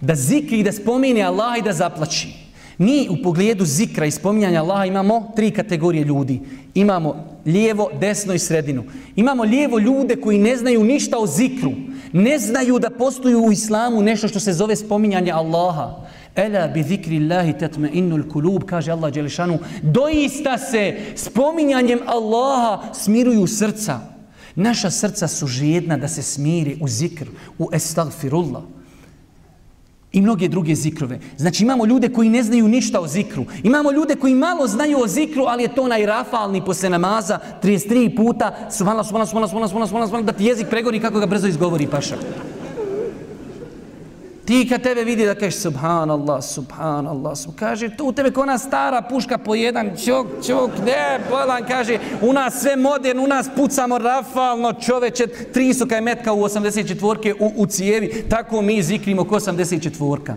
Da zikri i da spomeni Allaha i da zaplaći. Mi u pogledu zikra i spominjanja Allaha imamo tri kategorije ljudi. Imamo lijevo, desno i sredinu. Imamo lijevo ljude koji ne znaju ništa o zikru. Ne znaju da postoju u islamu nešto što se zove spominjanje Allaha. Ela bi zikri Allahi tatme innul kulub, kaže Allah Đelešanu, doista se spominjanjem Allaha smiruju srca. Naša srca su žedna da se smiri u zikr, u estagfirullah. I mnoge druge zikrove. Znači imamo ljude koji ne znaju ništa o zikru. Imamo ljude koji malo znaju o zikru, ali je to onaj rafalni posle namaza 33 puta. Subhanallah, subhanallah, subhanallah, subhanallah, subhanallah, da ti jezik pregori kako ga brzo izgovori paša. Ti kad tebe vidi da kažeš subhanallah, subhanallah, sub... kaže tu u tebe ko ona stara puška po jedan čok, čok, ne, bolan, kaže u nas sve modern, u nas pucamo rafalno čoveče, 300 kaj metka u 84-ke u, u cijevi, tako mi zikrimo ko 84-ka.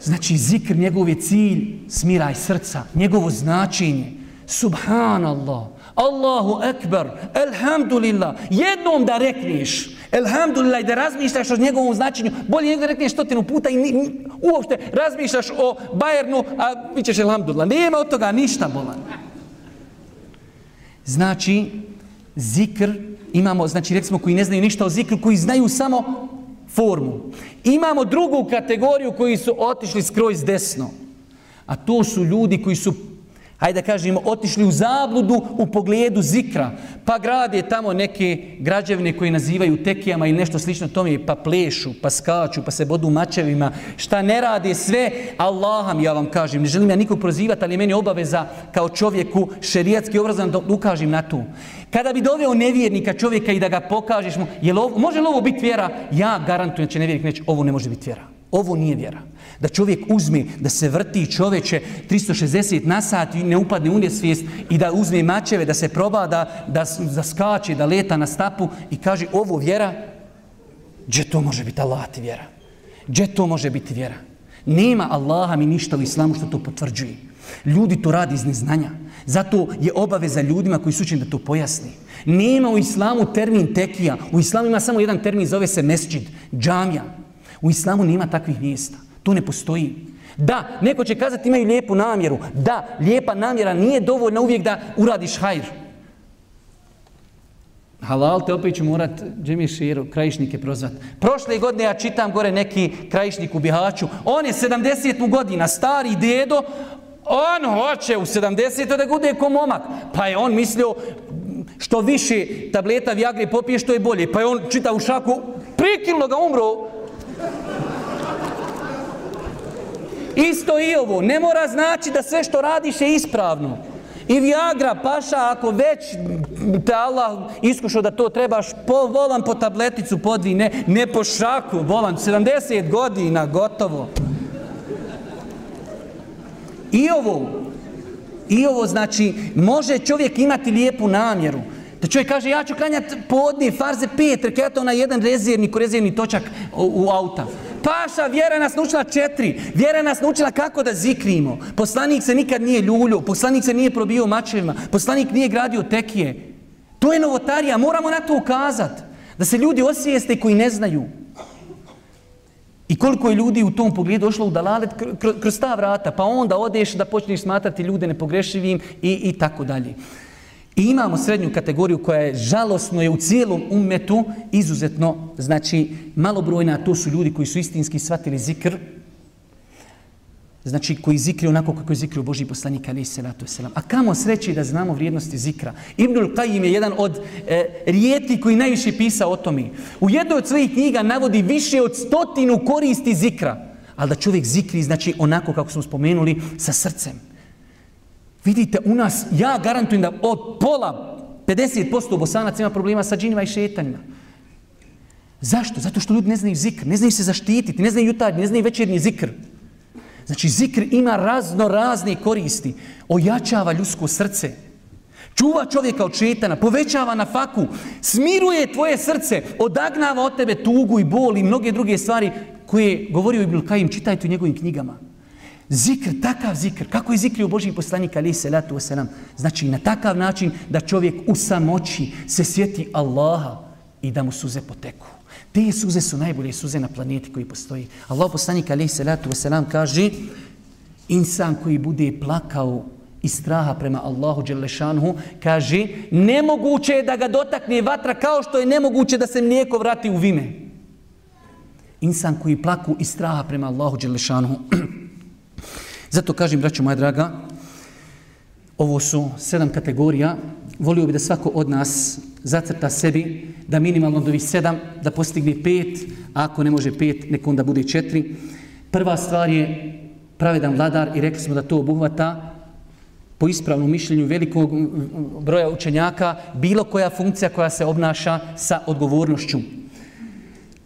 Znači zikr, njegov je cilj, smiraj srca, njegovo značenje, subhanallah, Allahu ekber, elhamdulillah, jednom da rekneš, Elhamdulillah, da razmišljaš o njegovom značenju, bolje nego da rekneš stotinu puta i ni, ni, uopšte razmišljaš o Bajernu, a bit ćeš elhamdulillah. Nema od toga ništa bolan. Znači, zikr, imamo, znači, rekli koji ne znaju ništa o zikru, koji znaju samo formu. Imamo drugu kategoriju koji su otišli skroz desno. A to su ljudi koji su hajde da kažemo, otišli u zabludu u pogledu zikra, pa grade tamo neke građevine koje nazivaju tekijama ili nešto slično tome, pa plešu, pa skaču, pa se bodu mačevima, šta ne rade sve, Allaham ja vam kažem, ne želim ja nikog prozivati, ali meni obaveza kao čovjeku šerijatski obrazan da ukažem na to. Kada bi doveo nevjernika čovjeka i da ga pokažeš mu, je ovo, može li ovo biti vjera? Ja garantujem da će nevjernik neći, ovo ne može biti vjera. Ovo nije vjera. Da čovjek uzme, da se vrti čoveče 360 na sat i ne upadne u nesvijest i da uzme mačeve, da se proba, da, da, da skače, da leta na stapu i kaže ovo vjera, gdje to može biti Allah ti vjera? Gdje to može biti vjera? Nema Allaha mi ništa u islamu što to potvrđuje. Ljudi to radi iz neznanja. Zato je obaveza ljudima koji su učeni da to pojasni. Nema u islamu termin tekija. U islamu ima samo jedan termin, zove se mesđid, džamija. U islamu nema takvih mjesta. To ne postoji. Da, neko će kazati imaju lijepu namjeru. Da, lijepa namjera nije dovoljna uvijek da uradiš hajr. Halal te opet ću morat Džemi Širu, krajišnike prozvat. Prošle godine ja čitam gore neki krajišnik u Bihaću. On je 70 godina, stari dedo, on hoće u 70 da bude ko momak. Pa je on mislio što više tableta Viagre popije što je bolje. Pa je on čita u šaku, prikilno ga umro, Isto i ovo. Ne mora znači da sve što radiš je ispravno. I Viagra, paša, ako već te Allah iskušao da to trebaš, po, volan po tableticu podvi, ne, ne po šaku, volan, 70 godina, gotovo. I ovo, i ovo znači, može čovjek imati lijepu namjeru. Da čovjek kaže, ja ću klanjati podne, farze pet, reketa na jedan rezervni, rezervni točak u, u auta. Paša, vjera nas naučila četiri. Vjera nas naučila kako da zikrimo. Poslanik se nikad nije ljulio, poslanik se nije probio mačevima, poslanik nije gradio tekije. To je novotarija, moramo na to ukazati. Da se ljudi osvijeste koji ne znaju. I koliko je ljudi u tom pogledu došlo u dalalet kroz ta vrata, pa onda odeš da počneš smatrati ljude nepogrešivim i, i tako dalje. I imamo srednju kategoriju koja je žalosno je u cijelom umetu izuzetno, znači malobrojna, to su ljudi koji su istinski shvatili zikr, znači koji zikri onako kako je zikrio Boži poslanik alaih salatu wasalam. A kamo sreći da znamo vrijednosti zikra? Ibnul Qajim je jedan od e, rijeti koji najviše pisa o tome. U jednoj od svojih knjiga navodi više od stotinu koristi zikra. Ali da čovjek zikri, znači onako kako smo spomenuli, sa srcem. Vidite, u nas, ja garantujem da od pola, 50% bosanaca ima problema sa džinima i šetanjima. Zašto? Zato što ljudi ne znaju zikr, ne znaju se zaštititi, ne znaju jutarnji, ne znaju večernji zikr. Znači, zikr ima razno razne koristi. Ojačava ljudsko srce. Čuva čovjeka od šetana, povećava na faku, smiruje tvoje srce, odagnava od tebe tugu i bol i mnoge druge stvari koje govorio Ibn Kajim, čitajte u njegovim knjigama. Zikr, takav zikr, kako je zikrio Boži poslanik alaih salatu wasalam, znači na takav način da čovjek u samoći se sjeti Allaha i da mu suze poteku. Te suze su najbolje suze na planeti koji postoji. Allah poslanik alaih salatu wasalam kaže insan koji bude plakao iz straha prema Allahu Đelešanhu, kaže nemoguće je da ga dotakne vatra kao što je nemoguće da se mlijeko vrati u vime. Insan koji plaku iz straha prema Allahu Đelešanhu, Zato kažem, braćo moja draga, ovo su sedam kategorija. Volio bi da svako od nas zacrta sebi da minimalno dovi sedam, da postigne pet, a ako ne može pet, nek onda bude četiri. Prva stvar je pravedan vladar i rekli smo da to obuhvata po ispravnom mišljenju velikog broja učenjaka bilo koja funkcija koja se obnaša sa odgovornošću.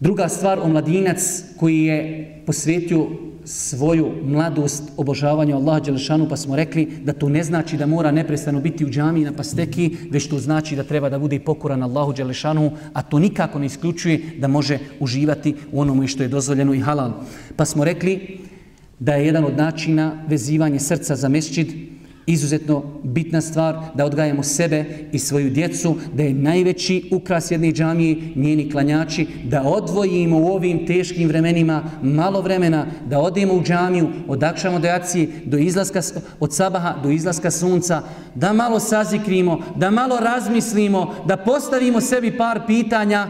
Druga stvar, omladinac koji je posvetio svoju mladost obožavanju Allaha Đelešanu, pa smo rekli da to ne znači da mora neprestano biti u džami na pasteki, već to znači da treba da bude pokoran Allahu Đelešanu, a to nikako ne isključuje da može uživati u onome što je dozvoljeno i halal. Pa smo rekli da je jedan od načina vezivanje srca za mesčid, izuzetno bitna stvar da odgajamo sebe i svoju djecu, da je najveći ukras jedne džamije njeni klanjači, da odvojimo u ovim teškim vremenima malo vremena, da odemo u džamiju od akšamo do jacije, do izlaska, od sabaha do izlaska sunca, da malo sazikrimo, da malo razmislimo, da postavimo sebi par pitanja,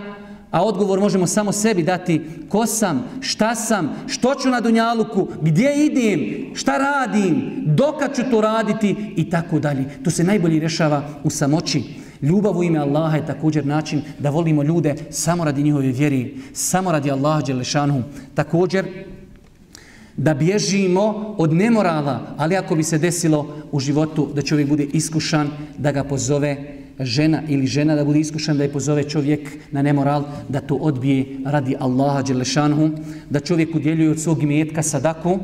a odgovor možemo samo sebi dati ko sam, šta sam, što ću na Dunjaluku, gdje idem, šta radim, dokad ću to raditi i tako dalje. To se najbolje rešava u samoći. Ljubav u ime Allaha je također način da volimo ljude samo radi njihove vjeri, samo radi Allaha Đelešanu. Također, da bježimo od nemorala, ali ako bi se desilo u životu da čovjek bude iskušan, da ga pozove žena ili žena da bude iskušan da je pozove čovjek na nemoral, da to odbije radi Allaha Đelešanhu, da čovjek udjeljuje od svog imetka sadaku,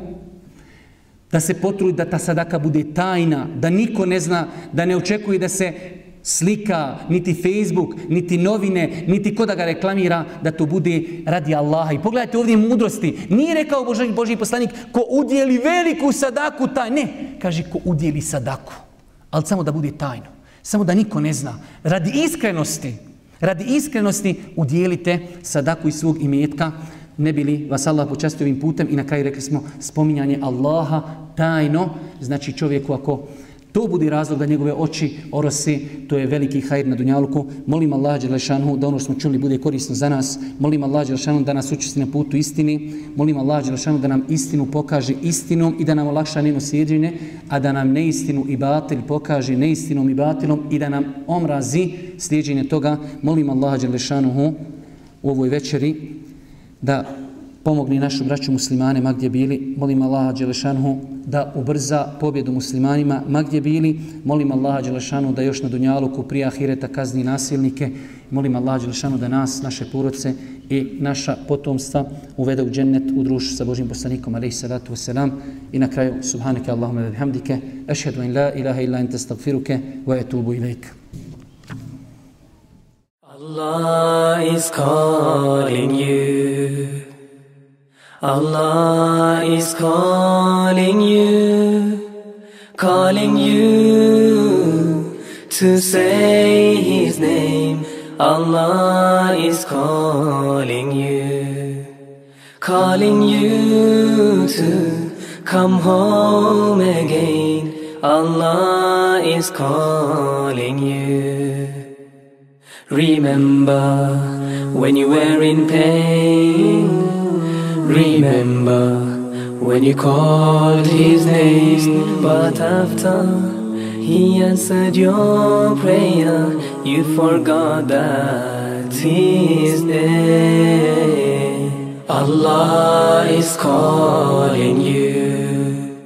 da se potrudi da ta sadaka bude tajna, da niko ne zna, da ne očekuje da se slika, niti Facebook, niti novine, niti ko da ga reklamira, da to bude radi Allaha. I pogledajte ovdje mudrosti. Nije rekao Boži, Boži poslanik ko udjeli veliku sadaku taj. Ne, kaže ko udjeli sadaku. Ali samo da bude tajno. Samo da niko ne zna. Radi iskrenosti, radi iskrenosti udjelite sadaku iz svog imetka, ne bili vas Allah počastio ovim putem i na kraju rekli smo spominjanje Allaha tajno, znači čovjeku ako to bude razlog da njegove oči orosi, to je veliki hajr na Dunjaluku. Molim Allah Đelešanu da ono što smo čuli bude korisno za nas. Molim Allah Đelešanu da nas učesti na putu istini. Molim Allah Đelešanu da nam istinu pokaže istinom i da nam olakša njeno sjeđenje, a da nam neistinu i batil pokaže neistinom i batilom i da nam omrazi slijedženje toga. Molim Allah Đelešanu u ovoj večeri da pomogni našu braću muslimane ma gdje bili. Molim Allaha Đelešanhu da ubrza pobjedu muslimanima ma gdje bili. Molim Allaha Đelešanhu da još na Dunjaluku prije ahireta kazni nasilnike. Molim Allaha Đelešanu da nas, naše porodce i naša potomstva uvede u džennet u društvu sa Božim poslanikom alaihi salatu wasalam. I na kraju, subhanake Allahumma wa bihamdike, ašhedu in la ilaha illa ente stagfiruke wa etubu ilaik. Allah is calling you. Allah is calling you, calling you to say His name. Allah is calling you, calling you to come home again. Allah is calling you. Remember when you were in pain. Remember when you called his name, but after he answered your prayer, you forgot that his name. Allah is calling you.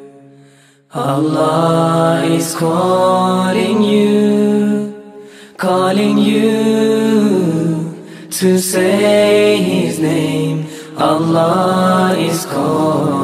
Allah is calling you, calling you to say his name. Allah is calling